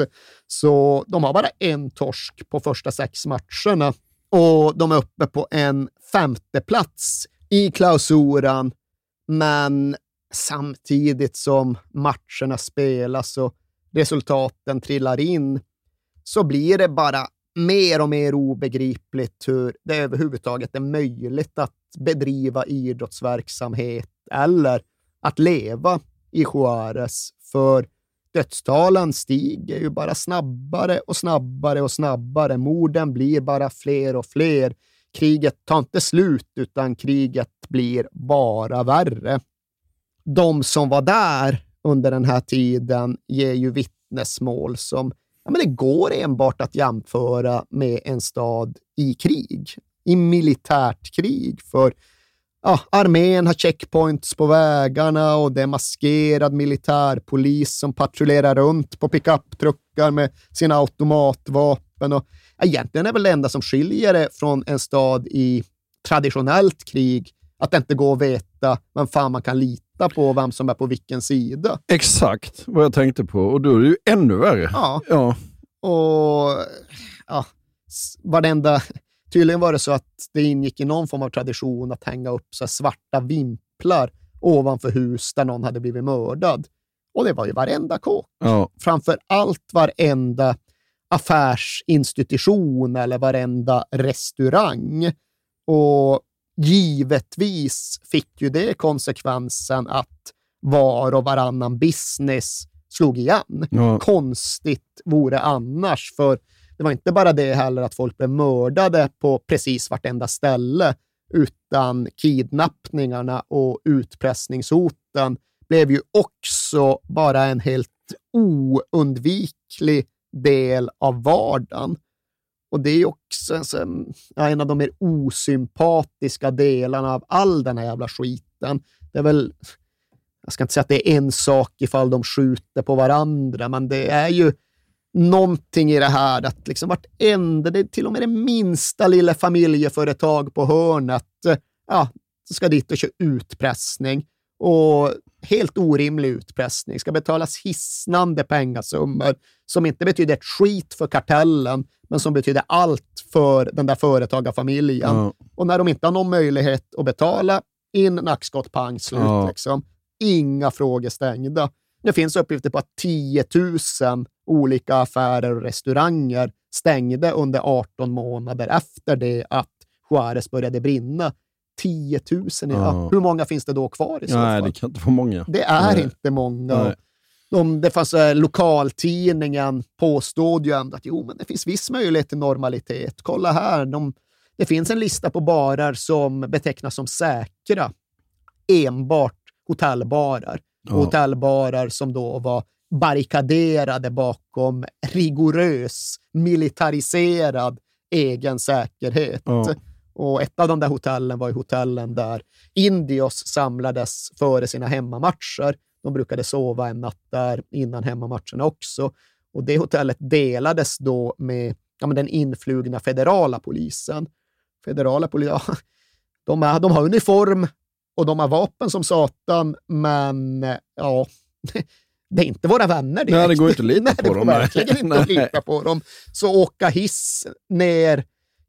Så de har bara en torsk på första sex matcherna och de är uppe på en femte plats i klausuran men samtidigt som matcherna spelas och resultaten trillar in så blir det bara mer och mer obegripligt hur det överhuvudtaget är möjligt att bedriva idrottsverksamhet eller att leva i Juarez. För dödstalen stiger ju bara snabbare och snabbare och snabbare. Morden blir bara fler och fler kriget tar inte slut, utan kriget blir bara värre. De som var där under den här tiden ger ju vittnesmål som ja, men det går enbart att jämföra med en stad i krig, i militärt krig. För ja, armén har checkpoints på vägarna och det är maskerad militärpolis som patrullerar runt på pickuptruckar med sina automatvapen. Och egentligen är väl det enda som skiljer det från en stad i traditionellt krig att det inte går att veta vem fan man kan lita på, vem som är på vilken sida. Exakt vad jag tänkte på och då är det ju ännu värre. Ja. ja. Och ja, varenda... Tydligen var det så att det ingick i någon form av tradition att hänga upp så svarta vimplar ovanför hus där någon hade blivit mördad. Och det var ju varenda kåk. Ja. Framför allt varenda affärsinstitution eller varenda restaurang. Och givetvis fick ju det konsekvensen att var och varannan business slog igen. Ja. Konstigt vore annars, för det var inte bara det heller att folk blev mördade på precis vartenda ställe, utan kidnappningarna och utpressningshoten blev ju också bara en helt oundviklig del av vardagen. Och det är också en, ja, en av de mer osympatiska delarna av all den här jävla skiten. Det är väl, jag ska inte säga att det är en sak ifall de skjuter på varandra, men det är ju någonting i det här att liksom vartenda, det är till och med det minsta lilla familjeföretag på hörnet, ja, ska dit och köra utpressning. Och helt orimlig utpressning. Ska betalas hisnande pengasummor som inte betyder ett skit för kartellen, men som betyder allt för den där företagarfamiljen. Ja. Och när de inte har någon möjlighet att betala, in nackskott, pang, slut. Ja. Liksom. Inga frågor stängda. Det finns uppgifter på att 10 000 olika affärer och restauranger stängde under 18 månader efter det att Juarez började brinna. 10 000. Ja. Ja. Hur många finns det då kvar i så Nej, fall? det kan inte vara många. Det är Nej. inte många. Nej. De, det fanns, eh, lokaltidningen påstod ju ändå att jo, men det finns viss möjlighet till normalitet. Kolla här, de, det finns en lista på barer som betecknas som säkra. Enbart hotellbarer. Ja. Hotellbarer som då var barrikaderade bakom rigorös, militariserad egen säkerhet. Ja. Och ett av de där hotellen var ju hotellen där Indios samlades före sina hemmamatcher. De brukade sova en natt där innan hemmamatcherna också. Och det hotellet delades då med ja, den influgna federala polisen. Federala polisen, ja, de, är, de har uniform och de har vapen som satan, men ja, det är inte våra vänner Nej, det går inte att lita på det går dem, nej. verkligen inte att lita på dem. Så åka hiss ner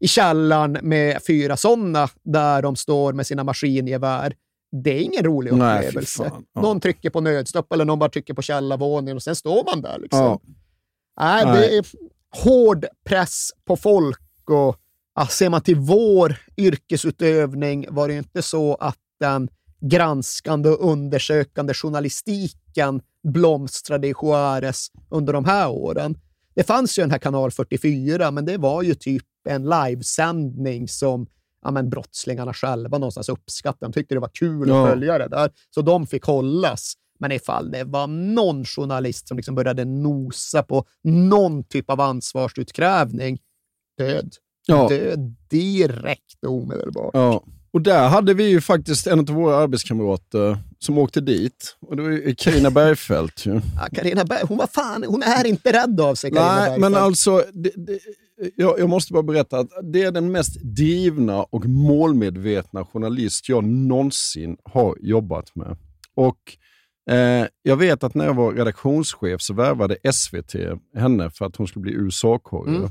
i källaren med fyra sådana där de står med sina maskingevär, det är ingen rolig Nej, upplevelse. fan. Ja. Någon trycker på nödstopp eller någon bara trycker på källarvåningen och sen står man där. Liksom. Ja. Nej, Nej. det är hård press på folk och ja, ser man till vår yrkesutövning var det inte så att den granskande och undersökande journalistiken blomstrade i Juarez under de här åren. Det fanns ju den här kanal 44, men det var ju typ en livesändning som ja, men brottslingarna själva någonstans uppskattade. De tyckte det var kul Ja. att följa det där, så de fick hållas. Men ifall det var någon journalist som liksom började nosa på någon typ av ansvarsutkrävning, död. Ja. Död direkt och omedelbart. Ja. Och där hade vi ju faktiskt en av våra arbetskamrater som åkte dit. Och det var Carina Bergfeldt. Ju. Ja, Carina Berg, hon, var fan, hon är inte rädd av sig, Carina Nej, men Bergfeldt. alltså, det, det, jag, jag måste bara berätta att det är den mest drivna och målmedvetna journalist jag någonsin har jobbat med. Och eh, Jag vet att när jag var redaktionschef så värvade SVT henne för att hon skulle bli USA-korre. Mm.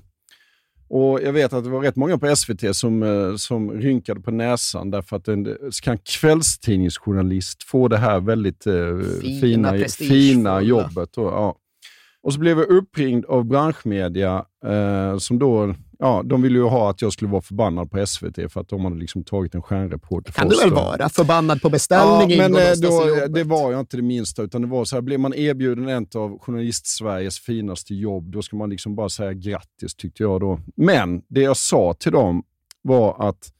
Och Jag vet att det var rätt många på SVT som, eh, som rynkade på näsan därför att en kan kvällstidningsjournalist få det här väldigt eh, Fina, fina, fina jobbet. Och, ja. Och så blev jag uppringd av branschmedia eh, som då, ja, de ville ju ha att jag skulle vara förbannad på SVT för att de hade liksom tagit en stjärnreporter kan för du väl vara? Förbannad på beställning Ja, men eh, då, det var jag inte det minsta, utan det var så här, blir man erbjuden en av journalist-Sveriges finaste jobb, då ska man liksom bara säga grattis, tyckte jag då. Men det jag sa till dem var att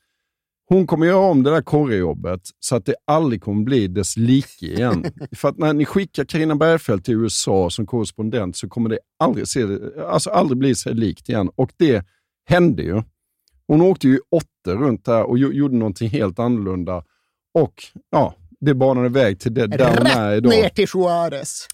hon kommer göra om det där korrejobbet så att det aldrig kommer bli dess like igen. För att när ni skickar Carina Bergfeldt till USA som korrespondent så kommer det aldrig, se, alltså aldrig bli sig likt igen. Och det hände ju. Hon åkte ju åtta runt där och gjo- gjorde någonting helt annorlunda. Och ja, det banade väg till det där hon är Rätt idag. ner till Juarez.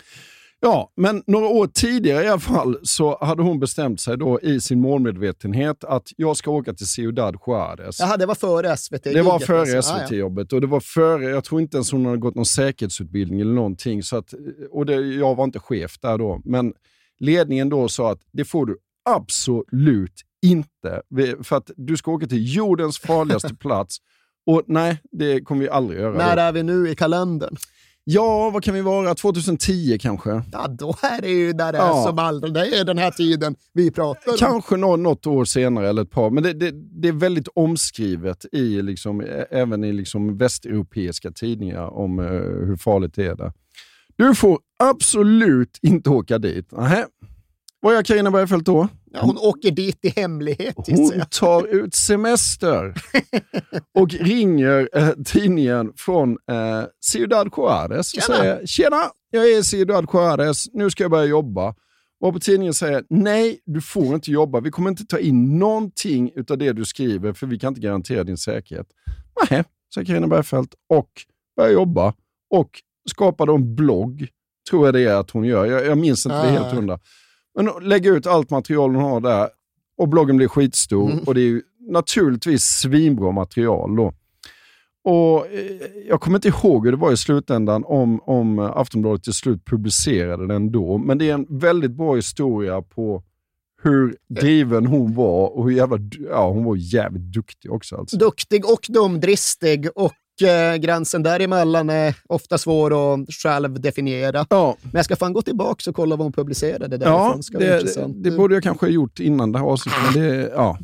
Ja, men några år tidigare i alla fall så hade hon bestämt sig då i sin målmedvetenhet att jag ska åka till Ciudad Juarez. Jaha, det var före SVT. Det var före alltså. Ah. SVT-jobbet och det var före, jag tror inte ens hon hade gått någon säkerhetsutbildning eller någonting. Så att, och det, jag var inte chef där då, men ledningen då sa att det får du absolut inte. För att du ska åka till jordens farligaste plats och nej, det kommer vi aldrig göra. När då. är vi nu i kalendern? Ja, vad kan vi vara? 2010 kanske? Ja, då är det ju där det är Ja. som aldrig. Det är den här tiden vi pratar om. Kanske nå- något år senare eller ett par, men det, det, det är väldigt omskrivet i liksom, även i liksom västeuropeiska tidningar om eh, hur farligt det är där. Du får absolut inte åka dit. Nähä. Vad gör Carina Bergfeldt då? Ja, hon åker dit i hemlighet, Hon jag. tar ut semester och ringer eh, tidningen från eh, Ciudad Juarez och Tjena. säger “Tjena, jag är i Ciudad Juarez, nu ska jag börja jobba” Och på tidningen säger nej, du får inte jobba. Vi kommer inte ta in någonting av det du skriver för vi kan inte garantera din säkerhet. Nej, säger Carina Bergfeldt och börjar jobba och skapar då en blogg, tror jag det är att hon gör. Jag, jag minns inte det helt Ah. hundra. Men lägger ut allt material hon har där och bloggen blir skitstor Mm. och det är ju naturligtvis svinbra material då. Och eh, Jag kommer inte ihåg hur det var i slutändan om, om eh, Aftonbladet till slut publicerade den då, men det är en väldigt bra historia på hur driven hon var och hur jävla, ja, hon var jävligt duktig också. Alltså. Duktig och dumdristig och eh, gränsen däremellan är ofta svår att själv definiera. Ja. Men jag ska fan gå tillbaka och kolla vad hon publicerade Ja, därifrån. Ska bli det, intressant. det borde jag kanske ha gjort innan det här avsnittet, det, ja.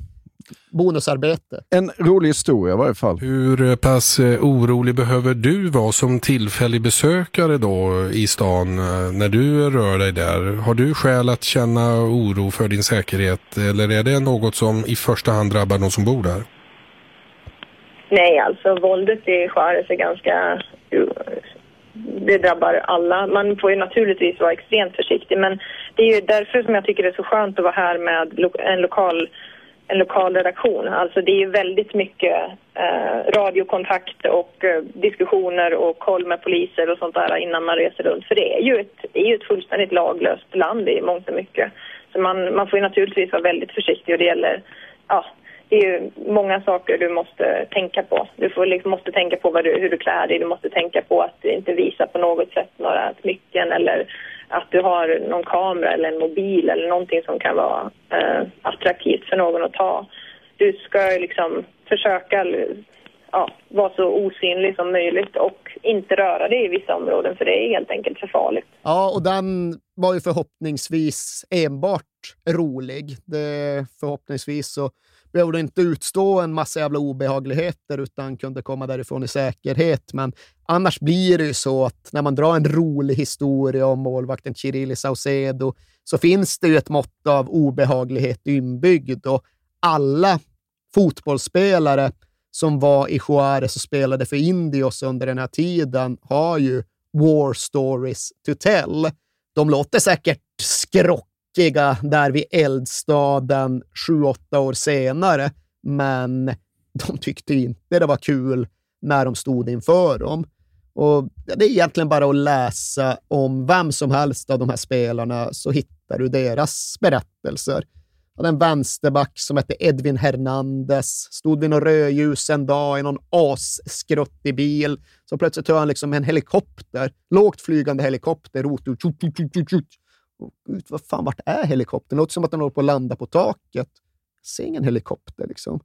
Bonusarbete. En rolig historia i varje fall. Hur pass eh, orolig behöver du vara som tillfällig besökare då i stan eh, när du rör dig där? Har du skäl att känna oro för din säkerhet eller är det något som i första hand drabbar de som bor där? Nej, alltså våldet i Juarez är ganska... Det drabbar alla. Man får ju naturligtvis vara extremt försiktig men det är ju därför som jag tycker det är så skönt att vara här med en lokal, en lokal redaktion. Alltså det är ju väldigt mycket eh, radiokontakt och eh, diskussioner och koll med poliser och sånt där innan man reser runt. För det är ju ett, är ju ett fullständigt laglöst land i mångt och mycket. Så man, man får ju naturligtvis vara väldigt försiktig och det gäller ja, det är ju många saker du måste tänka på. Du får liksom, måste tänka på vad du, hur du klär dig. Du måste tänka på att du inte visar på något sätt några smycken eller att du har någon kamera eller en mobil eller någonting som kan vara eh, attraktivt för någon att ta. Du ska liksom försöka ja, vara så osynlig som möjligt och inte röra dig i vissa områden för det är helt enkelt för farligt. Ja, och den var ju förhoppningsvis enbart rolig. Det, förhoppningsvis så behövde inte utstå en massa jävla obehagligheter utan kunde komma därifrån i säkerhet. Men annars blir det ju så att när man drar en rolig historia om målvakten Chirili Saucedo så finns det ju ett mått av obehaglighet inbyggd och alla fotbollsspelare som var i Juarez och spelade för Indios under den här tiden har ju war stories to tell. De låter säkert skrock tråkiga där vid eldstaden sju, åtta år senare, men de tyckte inte det var kul när de stod inför dem. Och det är egentligen bara att läsa om vem som helst av de här spelarna så hittar du deras berättelser. hade en vänsterback som hette Edvin Hernandez. Stod vid något rödljus en dag i någon asskruttig bil. Så plötsligt hör han liksom en helikopter, lågt flygande helikopter, rotor. Tjut, tjut, tjut, tjut, tjut. Gud, vad fan, vart är helikoptern? Det låter som att den håller på att landa på taket. Jag ser ingen helikopter liksom.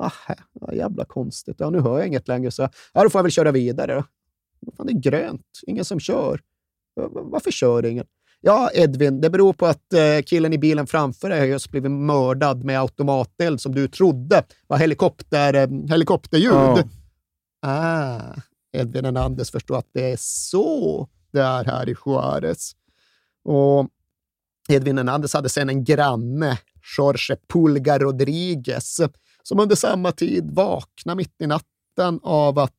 Aha, ja, jävla konstigt. Ja, nu hör jag inget längre, så ja, då får jag väl köra vidare. Då. Vad fan, det är grönt. Ingen som kör. Va- va- Varför kör ingen? Ja, Edvin, det beror på att eh, killen i bilen framför dig har just blivit mördad med automateld som du trodde var helikopter, eh, helikopterljud. Ja. Ah, Edvin Hernandez förstår att det är så det är här i Juarez. Och Edvin Hernandez hade sedan en granne, Jorge Pulga Rodriguez, som under samma tid vaknade mitt i natten av att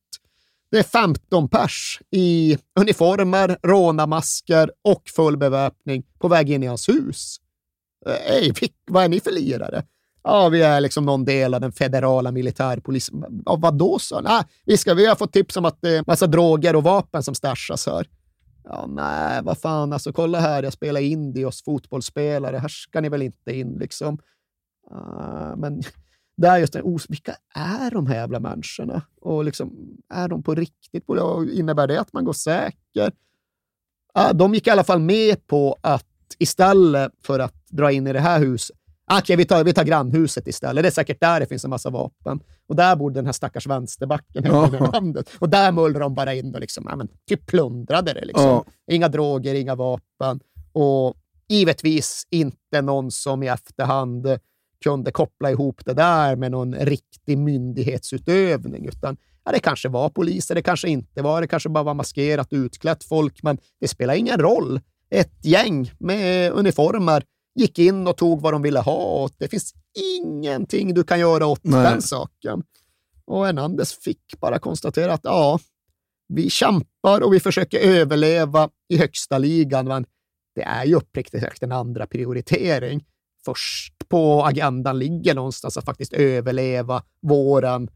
det är 15 pers i uniformer, rånarmasker och full beväpning på väg in i hans hus. Ej, vad är ni för lirare? Ja, vi är liksom någon del av den federala militärpolisen. Ja, vadå, då så? Nej, vi, ska, vi har fått tips om att det är massa droger och vapen som stashas här. Ja, nej, vad fan, alltså kolla här, jag spelar indios fotbollsspelare, här ska ni väl inte in liksom. Uh, men det är just det, oh, vilka är de här jävla människorna? Och liksom, är de på riktigt? Och innebär det att man går säker? Uh, de gick i alla fall med på att istället för att dra in i det här huset, okej, vi, tar, vi tar grannhuset istället. Det är säkert där det finns en massa vapen. Och där bodde den här stackars vänsterbacken Ja. landet. Och där mullrade de bara in och liksom, ja, men, typ plundrade det. Liksom. Ja. Inga droger, inga vapen. Och givetvis inte någon som i efterhand kunde koppla ihop det där med någon riktig myndighetsutövning, utan ja, det kanske var poliser, det kanske inte var, det kanske bara var maskerat utklätt folk, men det spelar ingen roll. Ett gäng med uniformer gick in och tog vad de ville ha och det finns ingenting du kan göra åt Nej. den saken. Och Hernandez fick bara konstatera att ja, vi kämpar och vi försöker överleva i högsta ligan, men det är ju uppriktigt sagt en andra prioritering. Först på agendan ligger någonstans att faktiskt överleva våren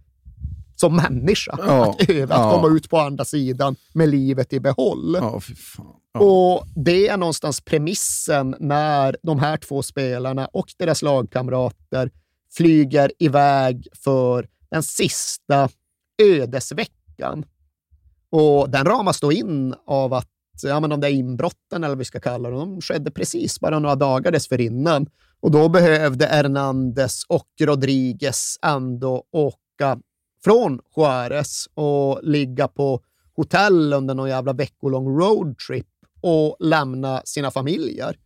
som människa. Ja, att, öva, ja. att komma ut på andra sidan med livet i behåll. Ja. Och det är någonstans premissen när de här två spelarna och deras lagkamrater flyger iväg för den sista ödesveckan. Och den ramas då in av att ja, men de där inbrotten, eller vad vi ska kalla dem, de skedde precis bara några dagar dessförinnan. Och då behövde Hernandez och Rodriguez ändå åka från Juarez och ligga på hotell under någon jävla veckolång roadtrip och lämna sina familjer.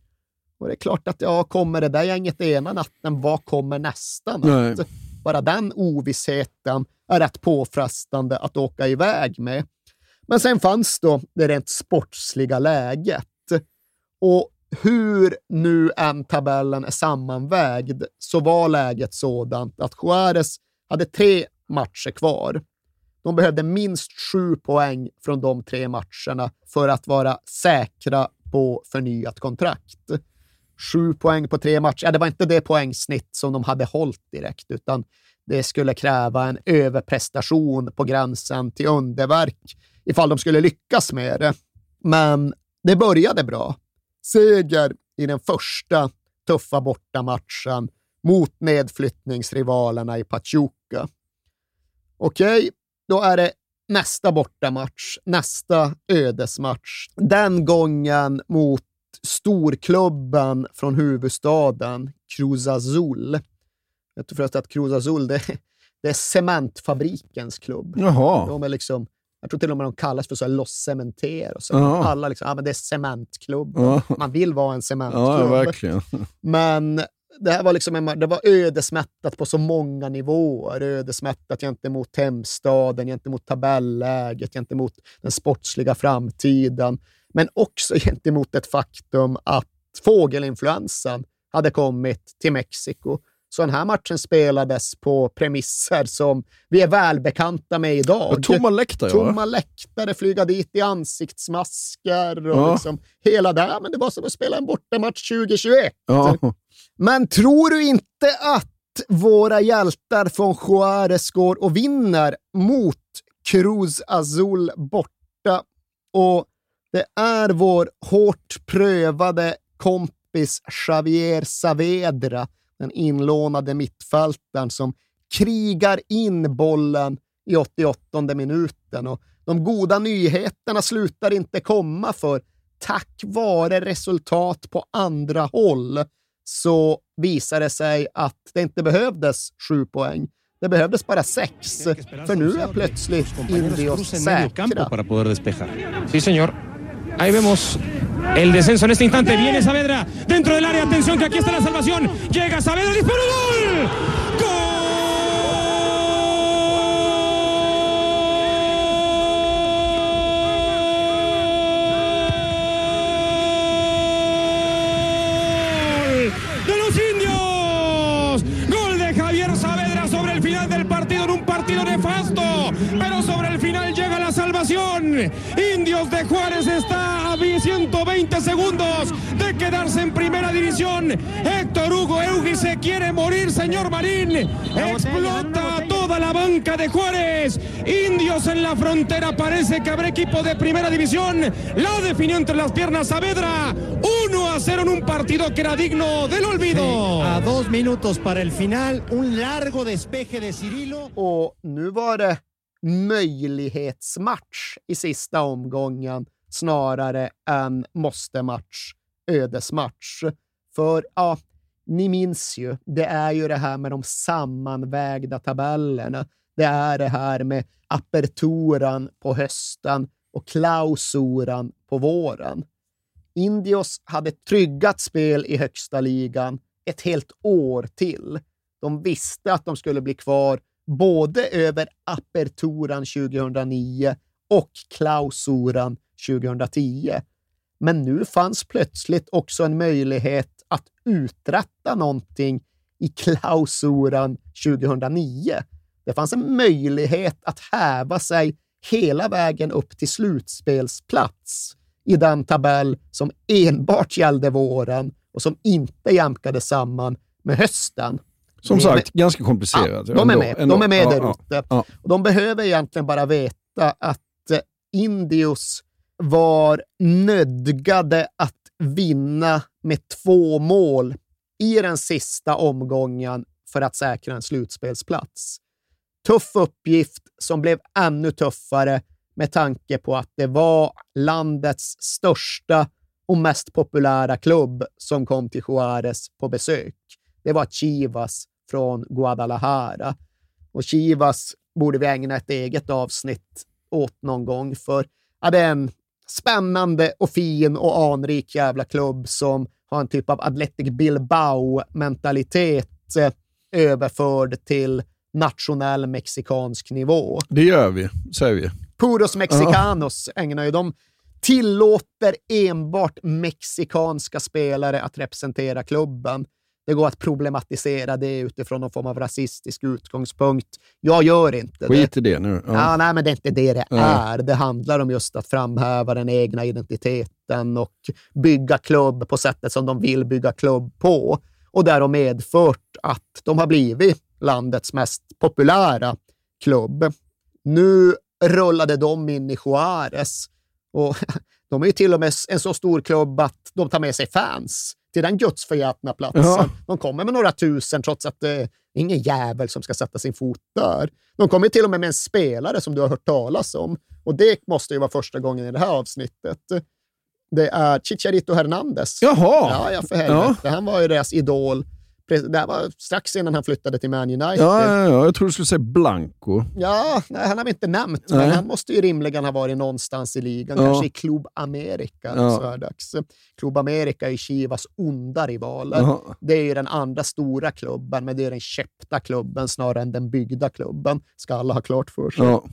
Och det är klart att ja, kommer det där gänget ena natten, vad kommer nästa natt? Nej. Bara den ovissheten är rätt påfrestande att åka iväg med. Men sen fanns då det rent sportsliga läget. Och hur nu än tabellen är sammanvägd så var läget sådant att Juarez hade tre matcher kvar. De behövde minst sju poäng från de tre matcherna för att vara säkra på förnyat kontrakt. Sju poäng på tre matcher, ja, det var inte det poängsnitt som de hade hållit direkt, utan det skulle kräva en överprestation på gränsen till underverk ifall de skulle lyckas med det. Men det började bra. Seger i den första tuffa bortamatchen mot nedflyttningsrivalerna i Pachuca. Okej, då är det nästa bortamatch, nästa ödesmatch. Den gången mot storklubben från huvudstaden, Cruz Azul. Jag tror förresten att Cruz Azul, det, det är cementfabrikens klubb. Jaha. De är liksom, jag tror till och med de kallas för så här Los Cementeros. Så Ja. Alla liksom, ja, men det är cementklubben. Ja. Man vill vara en cementklubb. Ja, verkligen. Men det här var, liksom en, det var ödesmättat på så många nivåer. Ödesmättat gentemot hemstaden, gentemot tabelläget, gentemot den sportsliga framtiden. Men också gentemot ett faktum att fågelinfluensan hade kommit till Mexiko. Så den här matchen spelades på premisser som vi är välbekanta med idag. Och tomma läktare? Tomma läktare, flyga dit i ansiktsmasker och Ja. liksom hela det. Men det var som att spela en bortamatch 2021. Ja. Men tror du inte att våra hjältar från Juarez går och vinner mot Cruz Azul borta? Och det är vår hårt prövade kompis Javier Saavedra, den inlånade mittfältaren som krigar in bollen i 88 minuten. Och de goda nyheterna slutar inte komma för tack vare resultat på andra håll så visar det sig att det inte behövdes sju poäng. Det behövdes bara sex, för nu är plötsligt Indios säkra. Sí, señor. Ahí vemos el descenso en este instante. Viene Saavedra dentro del área. Atención que aquí está la salvación. Llega Saavedra, disparo, gol. ¡Gol de los indios. Gol de Javier Saavedra sobre el final del partido en un partido nefasto. Pero sobre el final llega la salvación. Indios segundos de quedarse en primera división. Héctor Hugo Eugui se quiere morir, señor Marín. Explota toda la banca de Juárez. Indios en la frontera. Parece que habrá equipo de primera división. La definió entre las piernas Saavedra. 1 a 0 en un partido que era digno del olvido. A dos minutos para el final, un largo despeje de Cirilo. Och nu var det möjlighetsmatch i sista omgången snarare än måste-match, ödesmatch. För ja, ni minns ju, det är ju det här med de sammanvägda tabellerna. Det är det här med aperturan på hösten och klausuran på våren. Indios hade tryggat spel i högsta ligan ett helt år till. De visste att de skulle bli kvar både över aperturan 2009 och klausuran 2010. Men nu fanns plötsligt också en möjlighet att uträtta någonting i klausuran 2009. Det fanns en möjlighet att häva sig hela vägen upp till slutspelsplats i den tabell som enbart gällde våren och som inte jämkade samman med hösten. Som sagt, ganska komplicerat. Ja, de är med, ändå. de är med Ja, där ute. ja. De behöver egentligen bara veta att eh, Indios var nödgade att vinna med två mål i den sista omgången för att säkra en slutspelsplats. Tuff uppgift som blev ännu tuffare med tanke på att det var landets största och mest populära klubb som kom till Juarez på besök. Det var Chivas från Guadalajara. Och Chivas borde vi ägna ett eget avsnitt åt någon gång, för ja, det är en spännande och fin och anrik jävla klubb som har en typ av Athletic Bilbao-mentalitet eh, överförd till nationell mexikansk nivå. Det gör vi, säger vi. Puros Mexicanos ägnar ju de tillåter enbart mexikanska spelare att representera klubben. Det går att problematisera det utifrån någon form av rasistisk utgångspunkt. Jag gör inte det. Skit i det nu. Ja. Ja, nej, men det är inte det det Nej. är. Det handlar om just att framhäva den egna identiteten och bygga klubb på sättet som de vill bygga klubb på. Och det har medfört att de har blivit landets mest populära klubb. Nu rullade de in i Juárez och de är ju till och med en så stor klubb att de tar med sig fans till den gudsförgätna platsen. Ja. De kommer med några tusen trots att det är ingen jävel som ska sätta sin fot där. De kommer till och med med en spelare som du har hört talas om. Och det måste ju vara första gången i det här avsnittet. Det är Chicharito Hernandez. Jaha! Ja, ja för helvete. Han var ju deras idol. Det här var strax innan han flyttade till Man United. Ja, ja, ja, jag tror du skulle säga Blanco. Ja, nej, han har vi inte nämnt, Nej. men han måste ju rimligen ha varit någonstans i ligan, Ja. kanske i Club America. Ja. Club America är Chivas onda rivaler. Ja. Det är ju den andra stora klubben, men det är den köpta klubben snarare än den byggda klubben, ska alla ha klart för sig. Ja.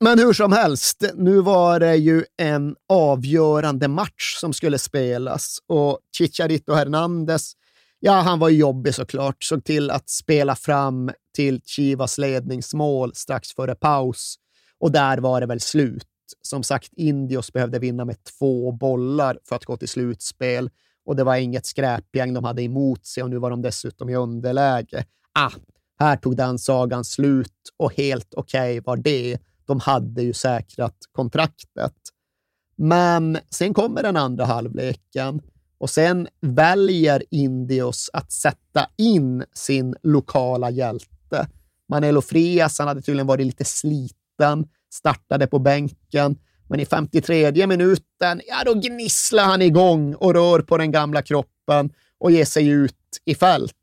Men hur som helst, nu var det ju en avgörande match som skulle spelas och Chicharito Hernandez, ja, han var jobbig såklart, såg till att spela fram till Chivas ledningsmål strax före paus och där var det väl slut. Som sagt, Indios behövde vinna med två bollar för att gå till slutspel och det var inget skräpgäng de hade emot sig och nu var de dessutom i underläge. Ah, här tog den sagan slut och helt okej var det. De hade ju säkrat kontraktet. Men sen kommer den andra halvleken och sen väljer Indios att sätta in sin lokala hjälte. Manelo Frias, han hade tydligen varit lite sliten, startade på bänken, men i 53 minuten, ja då gnisslar han igång och rör på den gamla kroppen och ger sig ut i fält.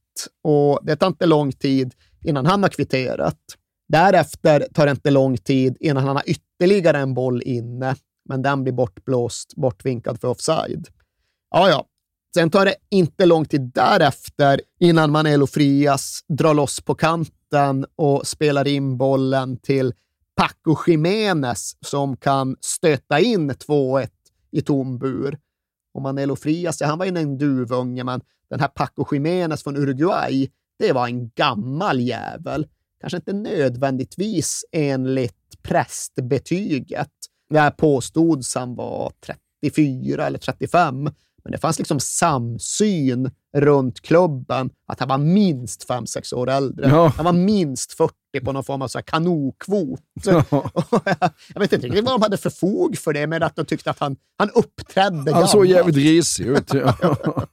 Och det tar inte lång tid innan han har kvitterat. Därefter tar det inte lång tid innan han har ytterligare en boll inne, men den blir bortblåst, bortvinkad för offside. Ja, ja. Sen tar det inte lång tid därefter innan Manelo Frias drar loss på kanten och spelar in bollen till Paco Jiménez som kan stöta in 2-1 i tom bur. Och Manelo Frias, ja, han var ju en duvunge, men den här Paco Jiménez från Uruguay, det var en gammal jävel. Kanske inte nödvändigtvis enligt prästbetyget. Där påstods han var 34 eller 35, men det fanns liksom samsyn runt klubben att han var minst 5-6 år äldre. Ja. Han var minst 40 på någon form av så här kanokvot. Ja. Jag vet inte riktigt vad de hade för fog för det, men att de tyckte att han, han uppträdde Han såg gammalt. jävligt risig ut. Ja.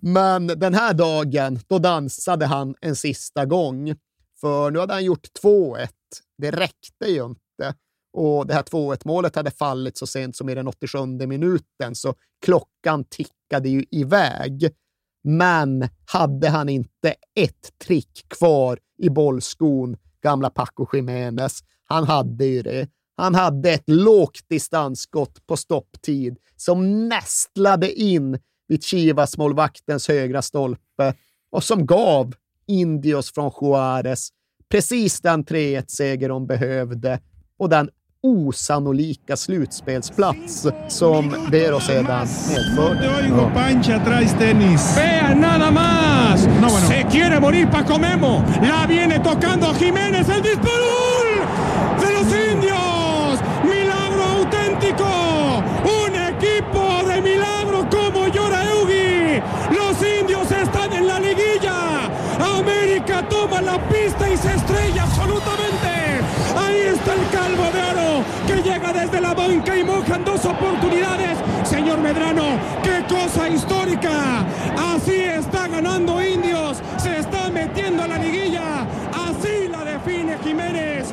Men den här dagen, då dansade han en sista gång. För nu hade han gjort 2-1. Det räckte ju inte. Och det här 2-1 målet hade fallit så sent som i den 87 minuten, så klockan tickade ju iväg. Men hade han inte ett trick kvar i bollskon, gamla Paco Jiménez, han hade ju det. Han hade ett lågt distansskott på stopptid som nästlade in vid Chivas målvaktens högra stolpe och som gav Indios från Juarez precis den 3-1-seger de behövde och den osannolika slutspelsplats som Vero sedan medförde. Oigo pancha traes tenis. Vean nada más! No, bueno. Se quiere morir Paco Memo. La viene tocando Jiménez. El disparo de los indios. Milagro auténtico. Un equipo de milagro como llora Eugi. Los indios están en la liguilla. América toma la pista y se estrella absolutamente. Ahí está el calvo de banca y mojan dos oportunidades. Señor Medrano, qué cosa histórica. Así está ganando Indios, se está metiendo a la liguilla. Así la define Jiménez.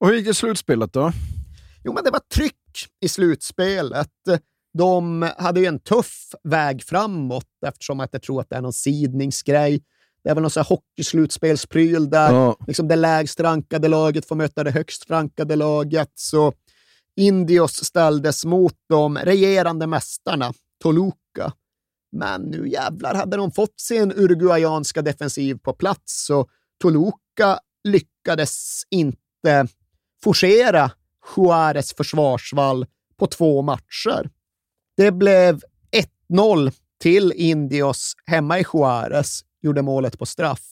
Och hur gick det i slutspelet då? Jo, men det var tryck i slutspelet. De hade ju en tuff väg framåt eftersom att jag tror att det är någon sidningsgrej. Det är väl någon sån här hockeyslutspelspryl där Ja. liksom det lägst rankade laget får möta det högst rankade laget. Så Indios ställdes mot de regerande mästarna, Toluca. Men nu jävlar hade de fått sin uruguayanska defensiv på plats så Toluca lyckades inte forcera Juarez försvarsvall på två matcher. Det blev 1-0 till Indios hemma i Juarez, gjorde målet på straff.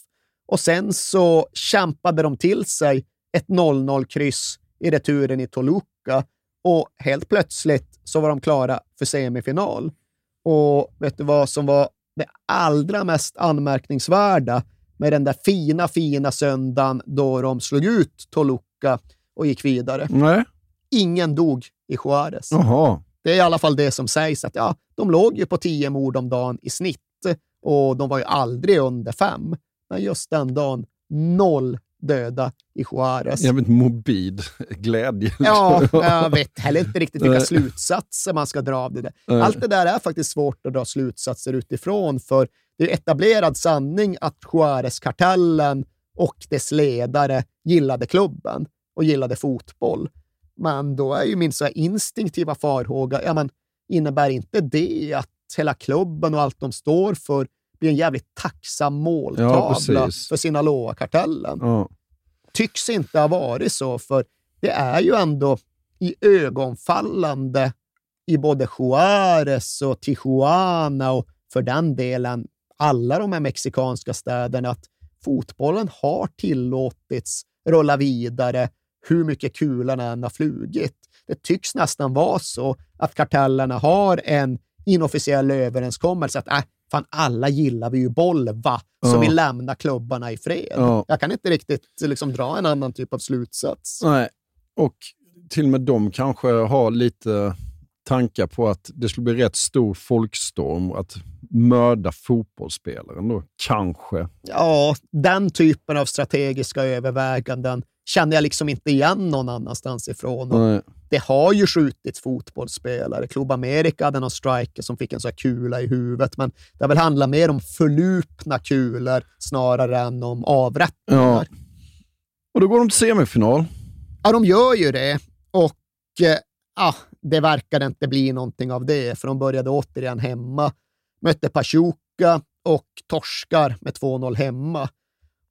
Och sen så kämpade de till sig ett 0-0-kryss i returen i Toluca och helt plötsligt så var de klara för semifinal. Och vet du vad som var det allra mest anmärkningsvärda med den där fina, fina söndagen då de slog ut Toluca och gick vidare? Nej. Ingen dog i Juarez. Jaha. Det är i alla fall det som sägs, att ja, de låg ju på tio mord om dagen i snitt och de var ju aldrig under fem. Men just den dagen, noll döda i Juarez. Jävligt morbid glädje. Ja, jag vet heller inte riktigt vilka slutsatser man ska dra av det där. Allt det där är faktiskt svårt att dra slutsatser utifrån, för det är etablerad sanning att Juarez-kartellen och dess ledare gillade klubben och gillade fotboll. Men då är ju min så instinktiva farhåga, ja, men innebär inte det att hela klubben och allt de står för blir en jävligt tacksam måltavla precis. för Sinaloa-kartellen? Ja. tycks inte ha varit så, för det är ju ändå i ögonfallande i både Juarez och Tijuana och för den delen alla de här mexikanska städerna att fotbollen har tillåtits rulla vidare hur mycket kulan än har flugit. Det tycks nästan vara så att kartellerna har en inofficiell överenskommelse att äh, fan, alla gillar vi ju boll, va? Så Ja. vi lämnar klubbarna i fred. Ja. Jag kan inte riktigt liksom, dra en annan typ av slutsats. Nej, och till och med de kanske har lite tankar på att det skulle bli rätt stor folkstorm att mörda fotbollsspelaren då, kanske. Ja, den typen av strategiska överväganden känner jag liksom inte igen någon annanstans ifrån. Och Nej. Det har ju skjutits fotbollsspelare. Club America hade någon striker som fick en sån här kula i huvudet, men det har väl handlat mer om förlupna kulor snarare än om avrättningar. Ja. Och då går de till semifinal. Ja, de gör ju det. Och eh, ja, det verkade inte bli någonting av det, för de började återigen hemma. Mötte Pachuca och torskar med 2-0 hemma.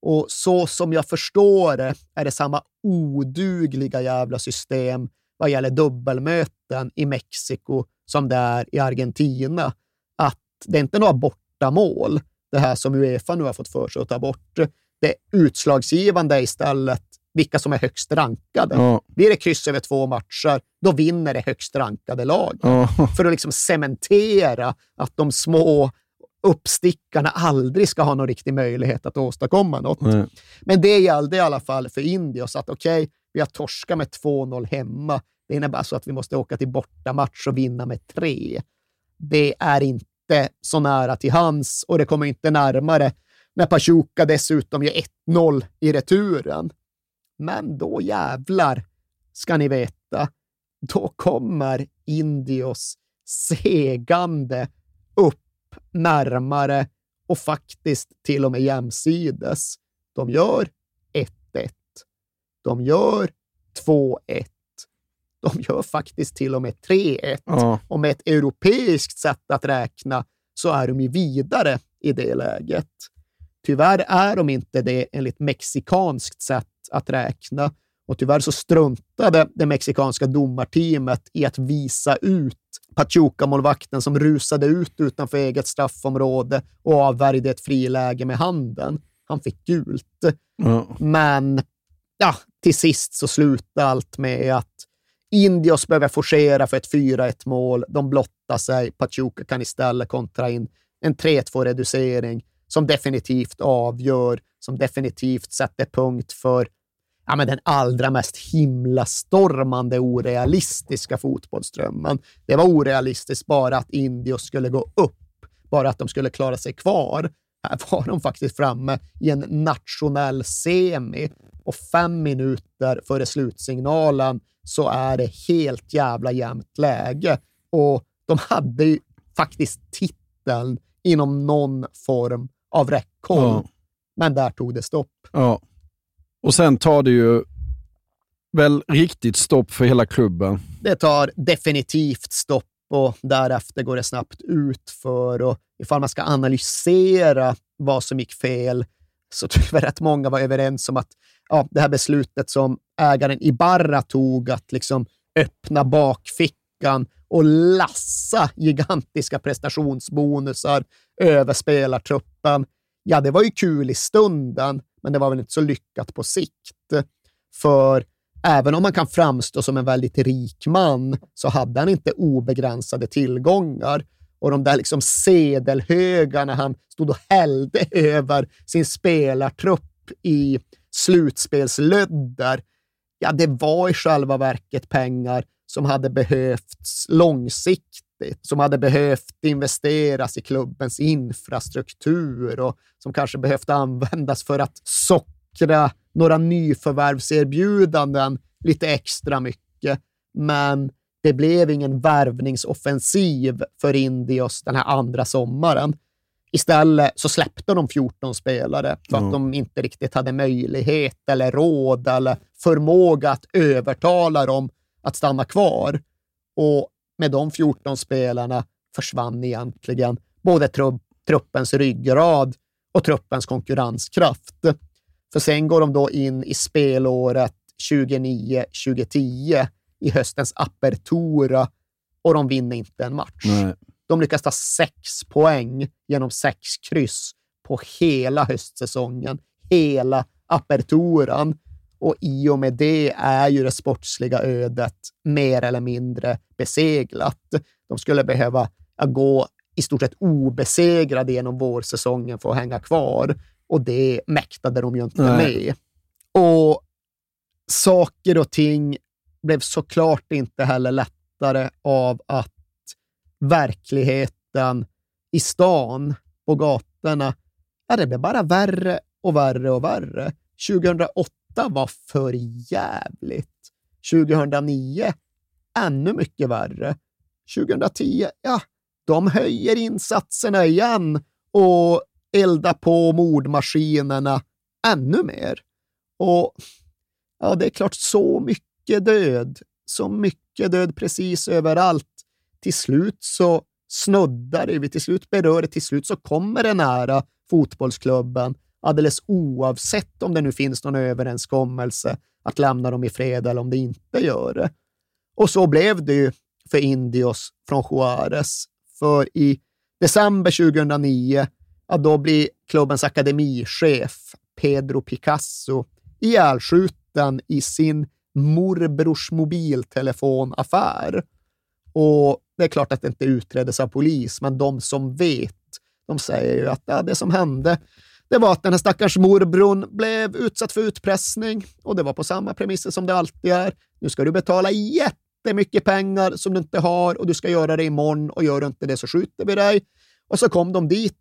Och så som jag förstår det är det samma odugliga jävla system vad gäller dubbelmöten i Mexiko som det är i Argentina. Att det är inte några bortamål, det här som Uefa nu har fått för sig att ta bort. Det utslagsgivande är istället vilka som är högst rankade. Ja. Blir det kryss över två matcher, då vinner det högst rankade lag. Ja. För att liksom cementera att de små uppstickarna aldrig ska ha någon riktig möjlighet att åstadkomma något. Nej. Men det gällde i alla fall för Indios att okej, okay, vi har torskat med 2-0 hemma. Det innebär så att vi måste åka till bortamatch och vinna med tre. Det är inte så nära till hands och det kommer inte närmare när Pachuca dessutom gör 1-0 i returen. Men då jävlar, ska ni veta, då kommer Indios segande upp närmare och faktiskt till och med jämsides. De gör 1-1. De gör 2-1. De gör faktiskt till och med 3-1. Ja. Och med ett europeiskt sätt att räkna så är de ju vidare i det läget. Tyvärr är de inte det enligt mexikanskt sätt att räkna. Och tyvärr så struntade det mexikanska domarteamet i att visa ut Pachuca-målvakten som rusade ut utanför eget straffområde och avvärjde ett friläge med handen. Han fick gult. Ja. Men ja, till sist så slutade allt med att Indios behöver forcera för ett 4-1 mål. De blottar sig. Pachuca kan istället kontra in en 3-2-reducering som definitivt avgör, som definitivt sätter punkt för ja, men den allra mest himlastormande orealistiska fotbollsdrömmen. Det var orealistiskt bara att Indios skulle gå upp, bara att de skulle klara sig kvar. Här var de faktiskt framme i en nationell semi och fem minuter före slutsignalen så är det helt jävla jämnt läge. Och de hade ju faktiskt titeln inom någon form av räckhåll. Ja. Men där tog det stopp. Ja. Och sen tar det ju väl riktigt stopp för hela klubben. Det tar definitivt stopp och därefter går det snabbt ut för och ifall man ska analysera vad som gick fel så tror jag rätt många var överens om att ja, det här beslutet som ägaren Ibarra tog att liksom öppna bakfickan och lassa gigantiska prestationsbonusar över spelartruppen. Ja, det var ju kul i stunden, men det var väl inte så lyckat på sikt. För även om man kan framstå som en väldigt rik man så hade han inte obegränsade tillgångar. Och de där liksom sedelhögarna han stod och hällde över sin spelartrupp i slutspelslödder, ja, det var i själva verket pengar som hade behövts långsiktigt, som hade behövt investeras i klubbens infrastruktur och som kanske behövt användas för att sockra några nyförvärvserbjudanden lite extra mycket. Men det blev ingen värvningsoffensiv för Indios den här andra sommaren. Istället så släppte de 14 spelare för att Mm. de inte riktigt hade möjlighet eller råd eller förmåga att övertala dem att stanna kvar. Och med de 14 spelarna försvann egentligen både tru- truppens ryggrad och truppens konkurrenskraft. För sen går de då in i spelåret 29-2010 i höstens apertura och de vinner inte en match. Nej. De lyckas ta sex poäng genom sex kryss på hela höstsäsongen, hela aperturan. Och i och med det är ju det sportsliga ödet mer eller mindre beseglat. De skulle behöva gå i stort sett obesegrade genom vårsäsongen för att hänga kvar. Och det mäktade de ju inte Nej. med. Och saker och ting blev såklart inte heller lättare av att verkligheten i stan, på gatorna, ja, det blev bara värre och värre och värre. 2008 var för jävligt. 2009 ännu mycket värre. 2010, ja, de höjer insatserna igen och eldar på mordmaskinerna ännu mer. Och ja, det är klart, så mycket död, så mycket död precis överallt. Till slut så snuddar det, vi till slut berör det, till slut så kommer det nära fotbollsklubben, alldeles oavsett om det nu finns någon överenskommelse att lämna dem i fred eller om det inte gör det. Och så blev det ju för Indios från Juarez. För i december 2009, ja, då blir klubbens akademichef Pedro Picasso ihjälskjuten i sin morbrors mobiltelefonaffär. Och det är klart att det inte utreddes av polis, men de som vet, De säger ju att ja, det som hände det var att den här stackars morbrorn blev utsatt för utpressning och det var på samma premisser som det alltid är. Nu ska du betala jättemycket pengar som du inte har och du ska göra det imorgon och gör du inte det så skjuter vi dig. Och så kom de dit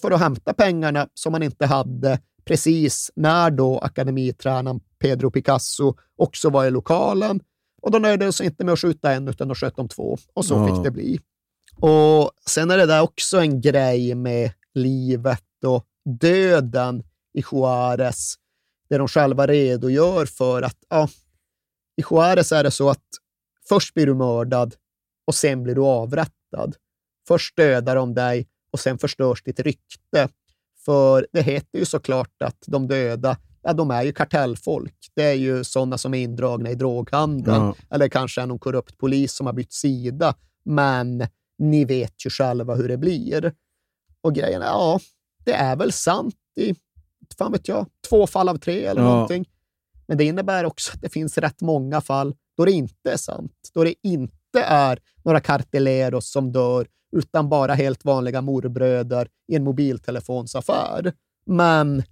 för att hämta pengarna som man inte hade precis när då akademitränaren Pedro Picasso också var i lokalen. Och då nöjde de sig inte med att skjuta en, utan de sköt de två. Och så Ja. fick det bli. Och sen är det där också en grej med livet och döden i Juarez, där de själva redogör för att ja, i Juarez är det så att först blir du mördad och sen blir du avrättad. Först dödar de dig och sen förstörs ditt rykte. För det heter ju såklart att de döda, ja, de är ju kartellfolk. Det är ju sådana som är indragna i droghandeln. Ja. Eller kanske är någon korrupt polis som har bytt sida. Men ni vet ju själva hur det blir. Och grejen är, ja, det är väl sant i, fan vet jag, två fall av tre eller Ja. någonting. Men det innebär också att det finns rätt många fall då det inte är sant. Då det inte är några karteleros som dör, utan bara helt vanliga morbröder i en mobiltelefonsaffär. Men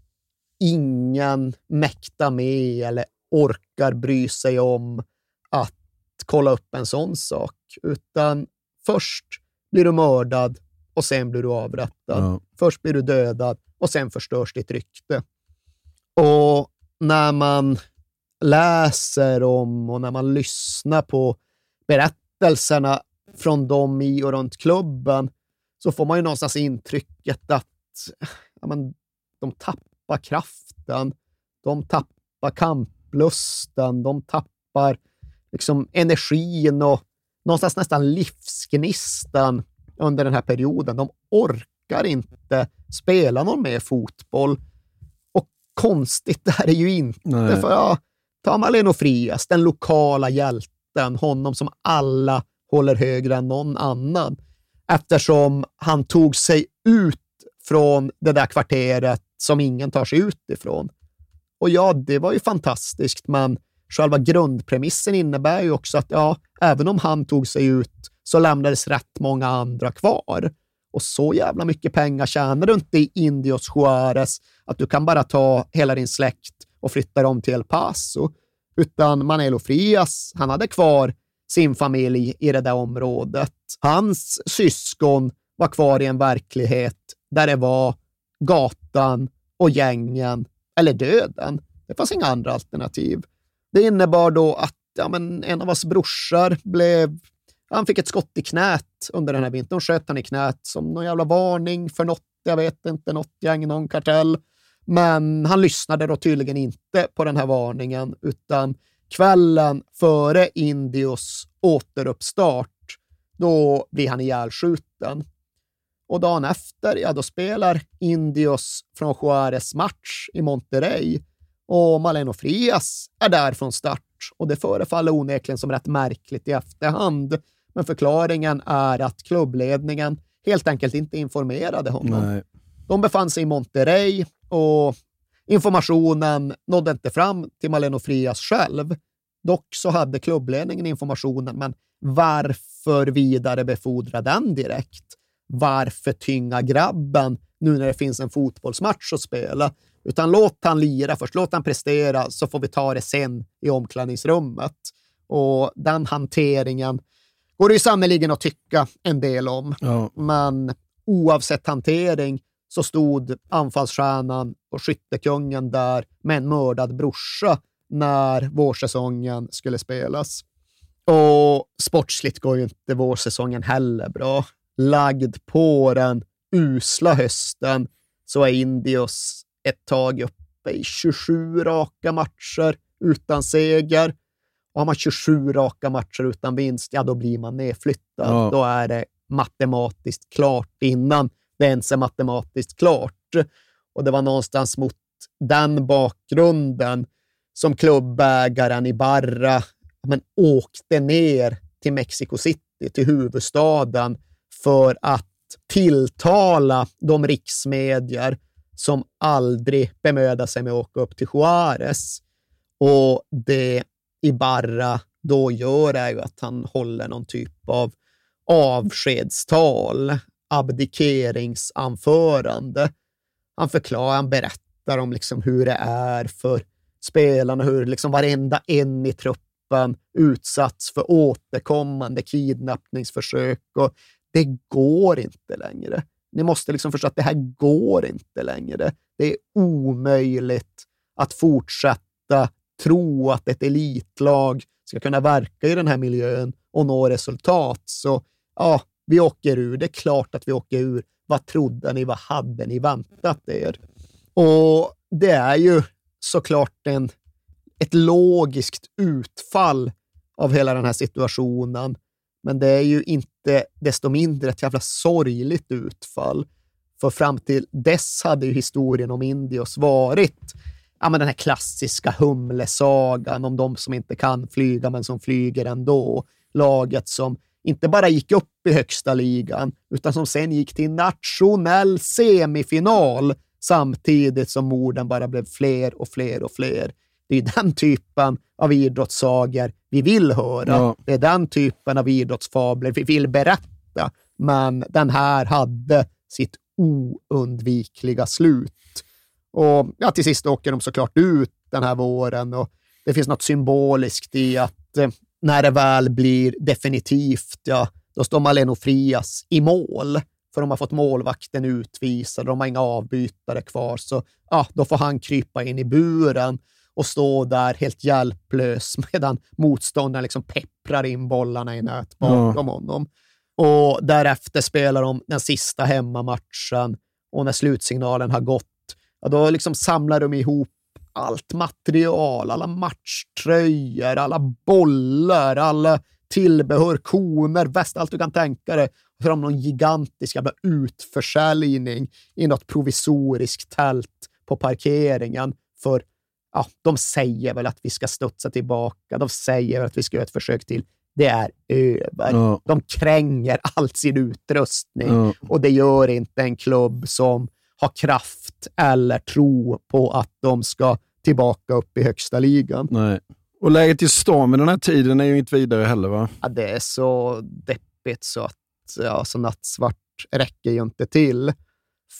ingen mäktar med eller orkar bry sig om att kolla upp en sån sak, utan först blir du mördad och sen blir du avrättad. Ja. Först blir du dödad och sen förstörs ditt rykte. Och när man läser om och när man lyssnar på berättelserna från dem i och runt klubben så får man ju någonstans intrycket att ja, men, de tappar kraften, de tappar kamplusten, de tappar liksom energin och någonstans nästan livsgnistan under den här perioden. De orkar inte spela någon mer fotboll. Och konstigt det här är ju inte, Nej. för ja, ta Maleno Frias, den lokala hjälten, honom som alla håller högre än någon annan, eftersom han tog sig ut från det där kvarteret som ingen tar sig ut ifrån. Och ja, det var ju fantastiskt, men själva grundpremissen innebär ju också att ja, även om han tog sig ut så lämnades rätt många andra kvar. Och så jävla mycket pengar tjänar du inte i Indios Juarez att du kan bara ta hela din släkt och flytta dem till El Paso. Utan Manelo Frias, han hade kvar sin familj i det där området. Hans syskon var kvar i en verklighet där det var gatan och gängen eller döden. Det fanns inga andra alternativ. Det innebar då att ja, men en av oss brorsor blev han fick ett skott i knät under den här vintern. sköt han i knät som någon jävla varning för något, jag vet inte, något gäng, någon kartell. Men han lyssnade då tydligen inte på den här varningen, utan kvällen före Indios återuppstart, då blir han ihjälskjuten. Och dagen efter, ja då spelar Indios från Juarez match i Monterrey och Maleno Frias är där från start. Och det förefaller onekligen som rätt märkligt i efterhand. Men förklaringen är att klubbledningen helt enkelt inte informerade honom. Nej. De befann sig i Monterrey och informationen nådde inte fram till Maleno Frias själv. Dock så hade klubbledningen informationen, men varför vidarebefordra den direkt? Varför tynga grabben nu när det finns en fotbollsmatch att spela? Utan låt han lira först, låt han prestera, så får vi ta det sen i omklädningsrummet. Och den hanteringen går det ju sannerligen att tycka en del om. Ja. Men oavsett hantering så stod anfallsstjärnan och skyttekungen där med en mördad brorsa när vårsäsongen skulle spelas. Och sportsligt går ju inte vårsäsongen heller bra. Lagd på den usla hösten så är Indios ett tag uppe i 27 raka matcher utan seger. Och har man 27 raka matcher utan vinst, ja då blir man nedflyttad. Ja. Då är det matematiskt klart innan det ens är matematiskt klart. Och det var någonstans mot den bakgrunden som klubbägaren Ibarra men, åkte ner till Mexico City, till huvudstaden, för att tilltala de riksmedier som aldrig bemödar sig med att åka upp till Juarez. Och det Ibarra då gör är ju att han håller någon typ av avskedstal. abdikeringsanförande. Han förklarar, han berättar om liksom hur det är för spelarna, hur liksom varenda en i truppen utsatts för återkommande kidnappningsförsök och det går inte längre. Ni måste liksom förstå att det här går inte längre. Det är omöjligt att fortsätta tro att ett elitlag ska kunna verka i den här miljön och nå resultat. Så ja, vi åker ur. Det är klart att vi åker ur. Vad trodde ni? Vad hade ni väntat er? Och det är ju såklart en, ett logiskt utfall av hela den här situationen. Men det är ju inte desto mindre ett jävla sorgligt utfall. För fram till dess hade ju historien om Indios varit ja, men den här klassiska humlesagan om de som inte kan flyga men som flyger ändå. Laget som inte bara gick upp i högsta ligan, utan som sen gick till nationell semifinal samtidigt som morden bara blev fler och fler och fler. Det är den typen av idrottssagor vi vill höra. Ja. Det är den typen av idrottsfabler vi vill berätta. Men den här hade sitt oundvikliga slut. Och ja, till sist åker de såklart ut den här våren och det finns något symboliskt i att eh, när det väl blir definitivt, ja, då står Maleno Frias i mål. För de har fått målvakten utvisad, de har inga avbytare kvar, så ja, då får han krypa in i buren och stå där helt hjälplös medan motståndaren liksom pepprar in bollarna i nät bakom ja. honom. Och därefter spelar de den sista hemmamatchen och när slutsignalen har gått, ja, då liksom samlar de ihop allt material, alla matchtröjor, alla bollar, alla tillbehör, koner, väst, allt du kan tänka dig. För de någon gigantisk jävla utförsäljning i något provisoriskt tält på parkeringen. För ja, de säger väl att vi ska studsa tillbaka. De säger väl att vi ska göra ett försök till. Det är över. Ja. De kränger all sin utrustning ja. och det gör inte en klubb som har kraft eller tro på att de ska tillbaka upp i högsta ligan. Nej. Och läget i stan vid den här tiden är ju inte vidare heller va? Ja, det är så deppigt så att ja, så nattsvart räcker ju inte till.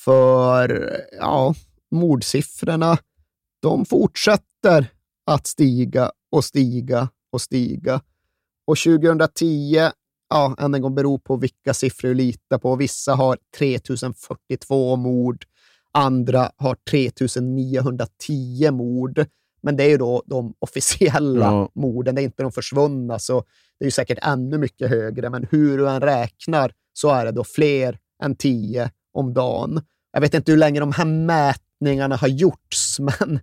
För ja, mordsiffrorna, de fortsätter att stiga och stiga och stiga. Och 2010, ja, än en gång beror på vilka siffror du litar på. Vissa har 3042 mord, andra har 3910 mord. Men det är ju då de officiella ja. morden, det är inte de försvunna, så det är ju säkert ännu mycket högre. Men hur du än räknar så är det då fler än 10 om dagen. Jag vet inte hur länge de här mätningarna har gjorts, men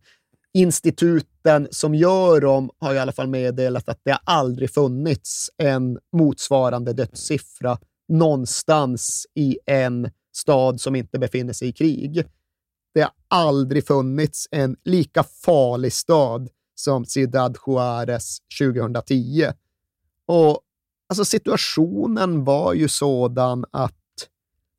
instituten som gör dem har i alla fall meddelat att det har aldrig funnits en motsvarande dödssiffra någonstans i en stad som inte befinner sig i krig. Det har aldrig funnits en lika farlig stad som Ciudad Juarez 2010. Och alltså situationen var ju sådan att,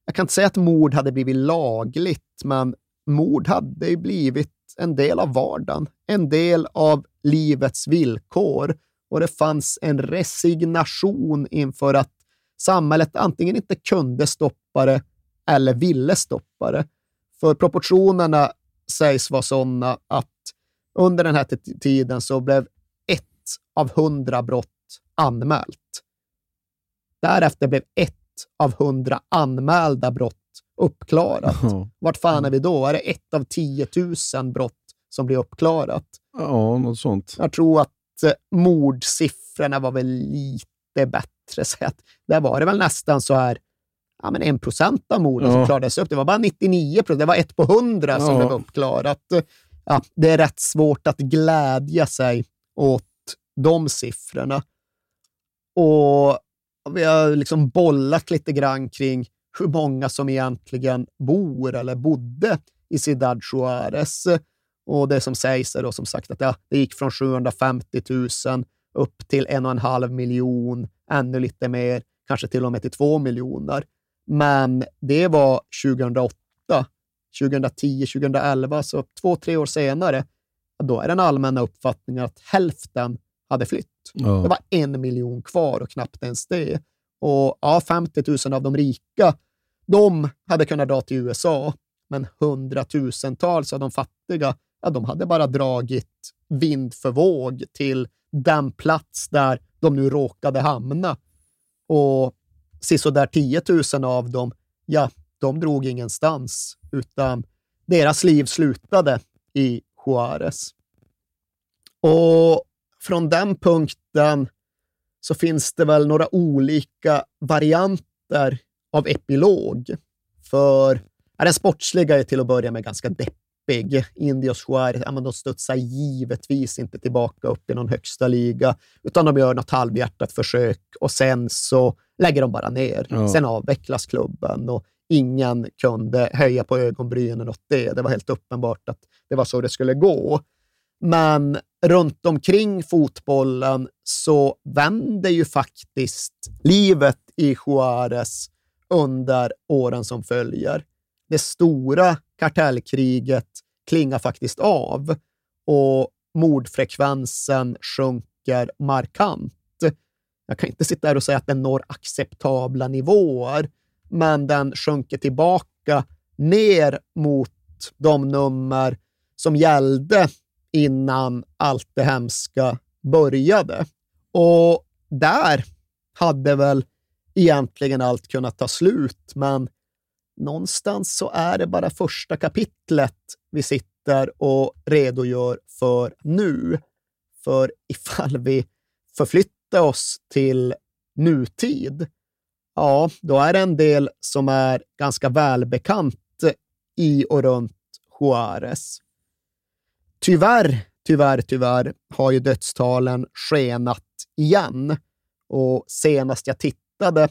jag kan inte säga att mord hade blivit lagligt, men mord hade ju blivit en del av vardagen, en del av livets villkor och det fanns en resignation inför att samhället antingen inte kunde stoppa det eller ville stoppa det. För proportionerna sägs vara sådana att under den här tiden så blev ett av hundra brott anmält. Därefter blev ett av hundra anmälda brott uppklarat. Vart fan är vi då? Är det ett av tiotusen brott som blir uppklarat? Ja, något sånt. Jag tror att eh, mordsiffrorna var väl lite bättre. Så att där var det väl nästan så här ja, men en procent av morden ja. som klarades upp. Det var bara 99 procent. Det var ett på hundra som ja. blev uppklarat. Ja, det är rätt svårt att glädja sig åt de siffrorna. Och vi har liksom bollat lite grann kring hur många som egentligen bor eller bodde i Ciudad Juárez. Och det som sägs är då som sagt att ja, det gick från 750 000 upp till en och en halv miljon, ännu lite mer, kanske till och med till två miljoner. Men det var 2008. 2010, 2011, så två, tre år senare, då är den allmänna uppfattningen att hälften hade flytt. Ja. Det var en miljon kvar och knappt ens det. Och ja, 50 000 av de rika De hade kunnat dra till USA, men hundratusentals av de fattiga, ja, de hade bara dragit vind för våg till den plats där de nu råkade hamna. Och sisådär 10 000 av dem, ja, de drog ingenstans, utan deras liv slutade i Juarez. Och från den punkten så finns det väl några olika varianter av epilog. För den sportsliga är till att börja med ganska deppig. Indios Juarez, ja, de studsar givetvis inte tillbaka upp i någon högsta liga, utan de gör något halvhjärtat försök och sen så lägger de bara ner. Ja. Sen avvecklas klubben och ingen kunde höja på ögonbrynen åt det. Det var helt uppenbart att det var så det skulle gå. Men runt omkring fotbollen så vänder ju faktiskt livet i Juarez under åren som följer. Det stora kartellkriget klingar faktiskt av och mordfrekvensen sjunker markant. Jag kan inte sitta här och säga att den når acceptabla nivåer, men den sjunker tillbaka ner mot de nummer som gällde innan allt det hemska började. Och där hade väl egentligen allt kunnat ta slut, men någonstans så är det bara första kapitlet vi sitter och redogör för nu. För ifall vi förflyttar oss till nutid, ja, då är det en del som är ganska välbekant i och runt Juarez. Tyvärr, tyvärr, tyvärr har ju dödstalen skenat igen. Och senast jag tittade,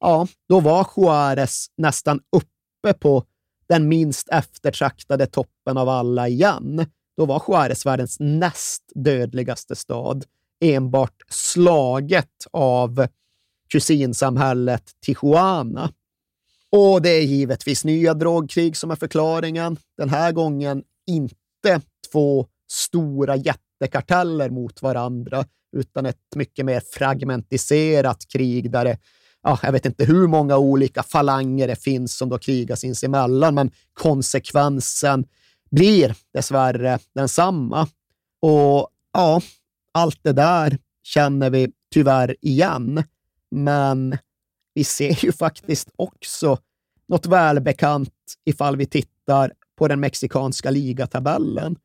ja, då var Juarez nästan uppe på den minst eftertraktade toppen av alla igen. Då var Juarez världens näst dödligaste stad, enbart slaget av kusinsamhället Tijuana. Och det är givetvis nya drogkrig som är förklaringen. Den här gången inte två stora jättekarteller mot varandra, utan ett mycket mer fragmentiserat krig där det, ja, jag vet inte hur många olika falanger det finns som då krigar sinsemellan, men konsekvensen blir dessvärre densamma. Och ja, allt det där känner vi tyvärr igen, men vi ser ju faktiskt också något välbekant ifall vi tittar på den mexikanska ligatabellen.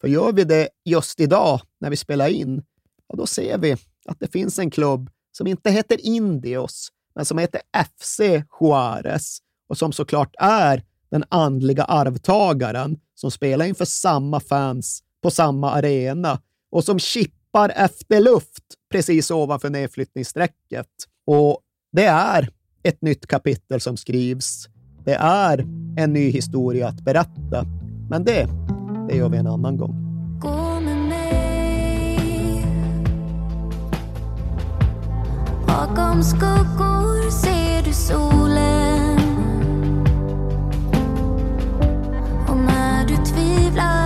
För gör vi det just idag när vi spelar in, ja, då ser vi att det finns en klubb som inte heter Indios, men som heter FC Juarez och som såklart är den andliga arvtagaren som spelar inför samma fans på samma arena och som chippar efter luft precis ovanför nedflyttningsstrecket. Och det är ett nytt kapitel som skrivs. Det är en ny historia att berätta. Men det, det gör vi en annan gång. Gå med mig Bakom skuggor ser du solen Och när du tvivlar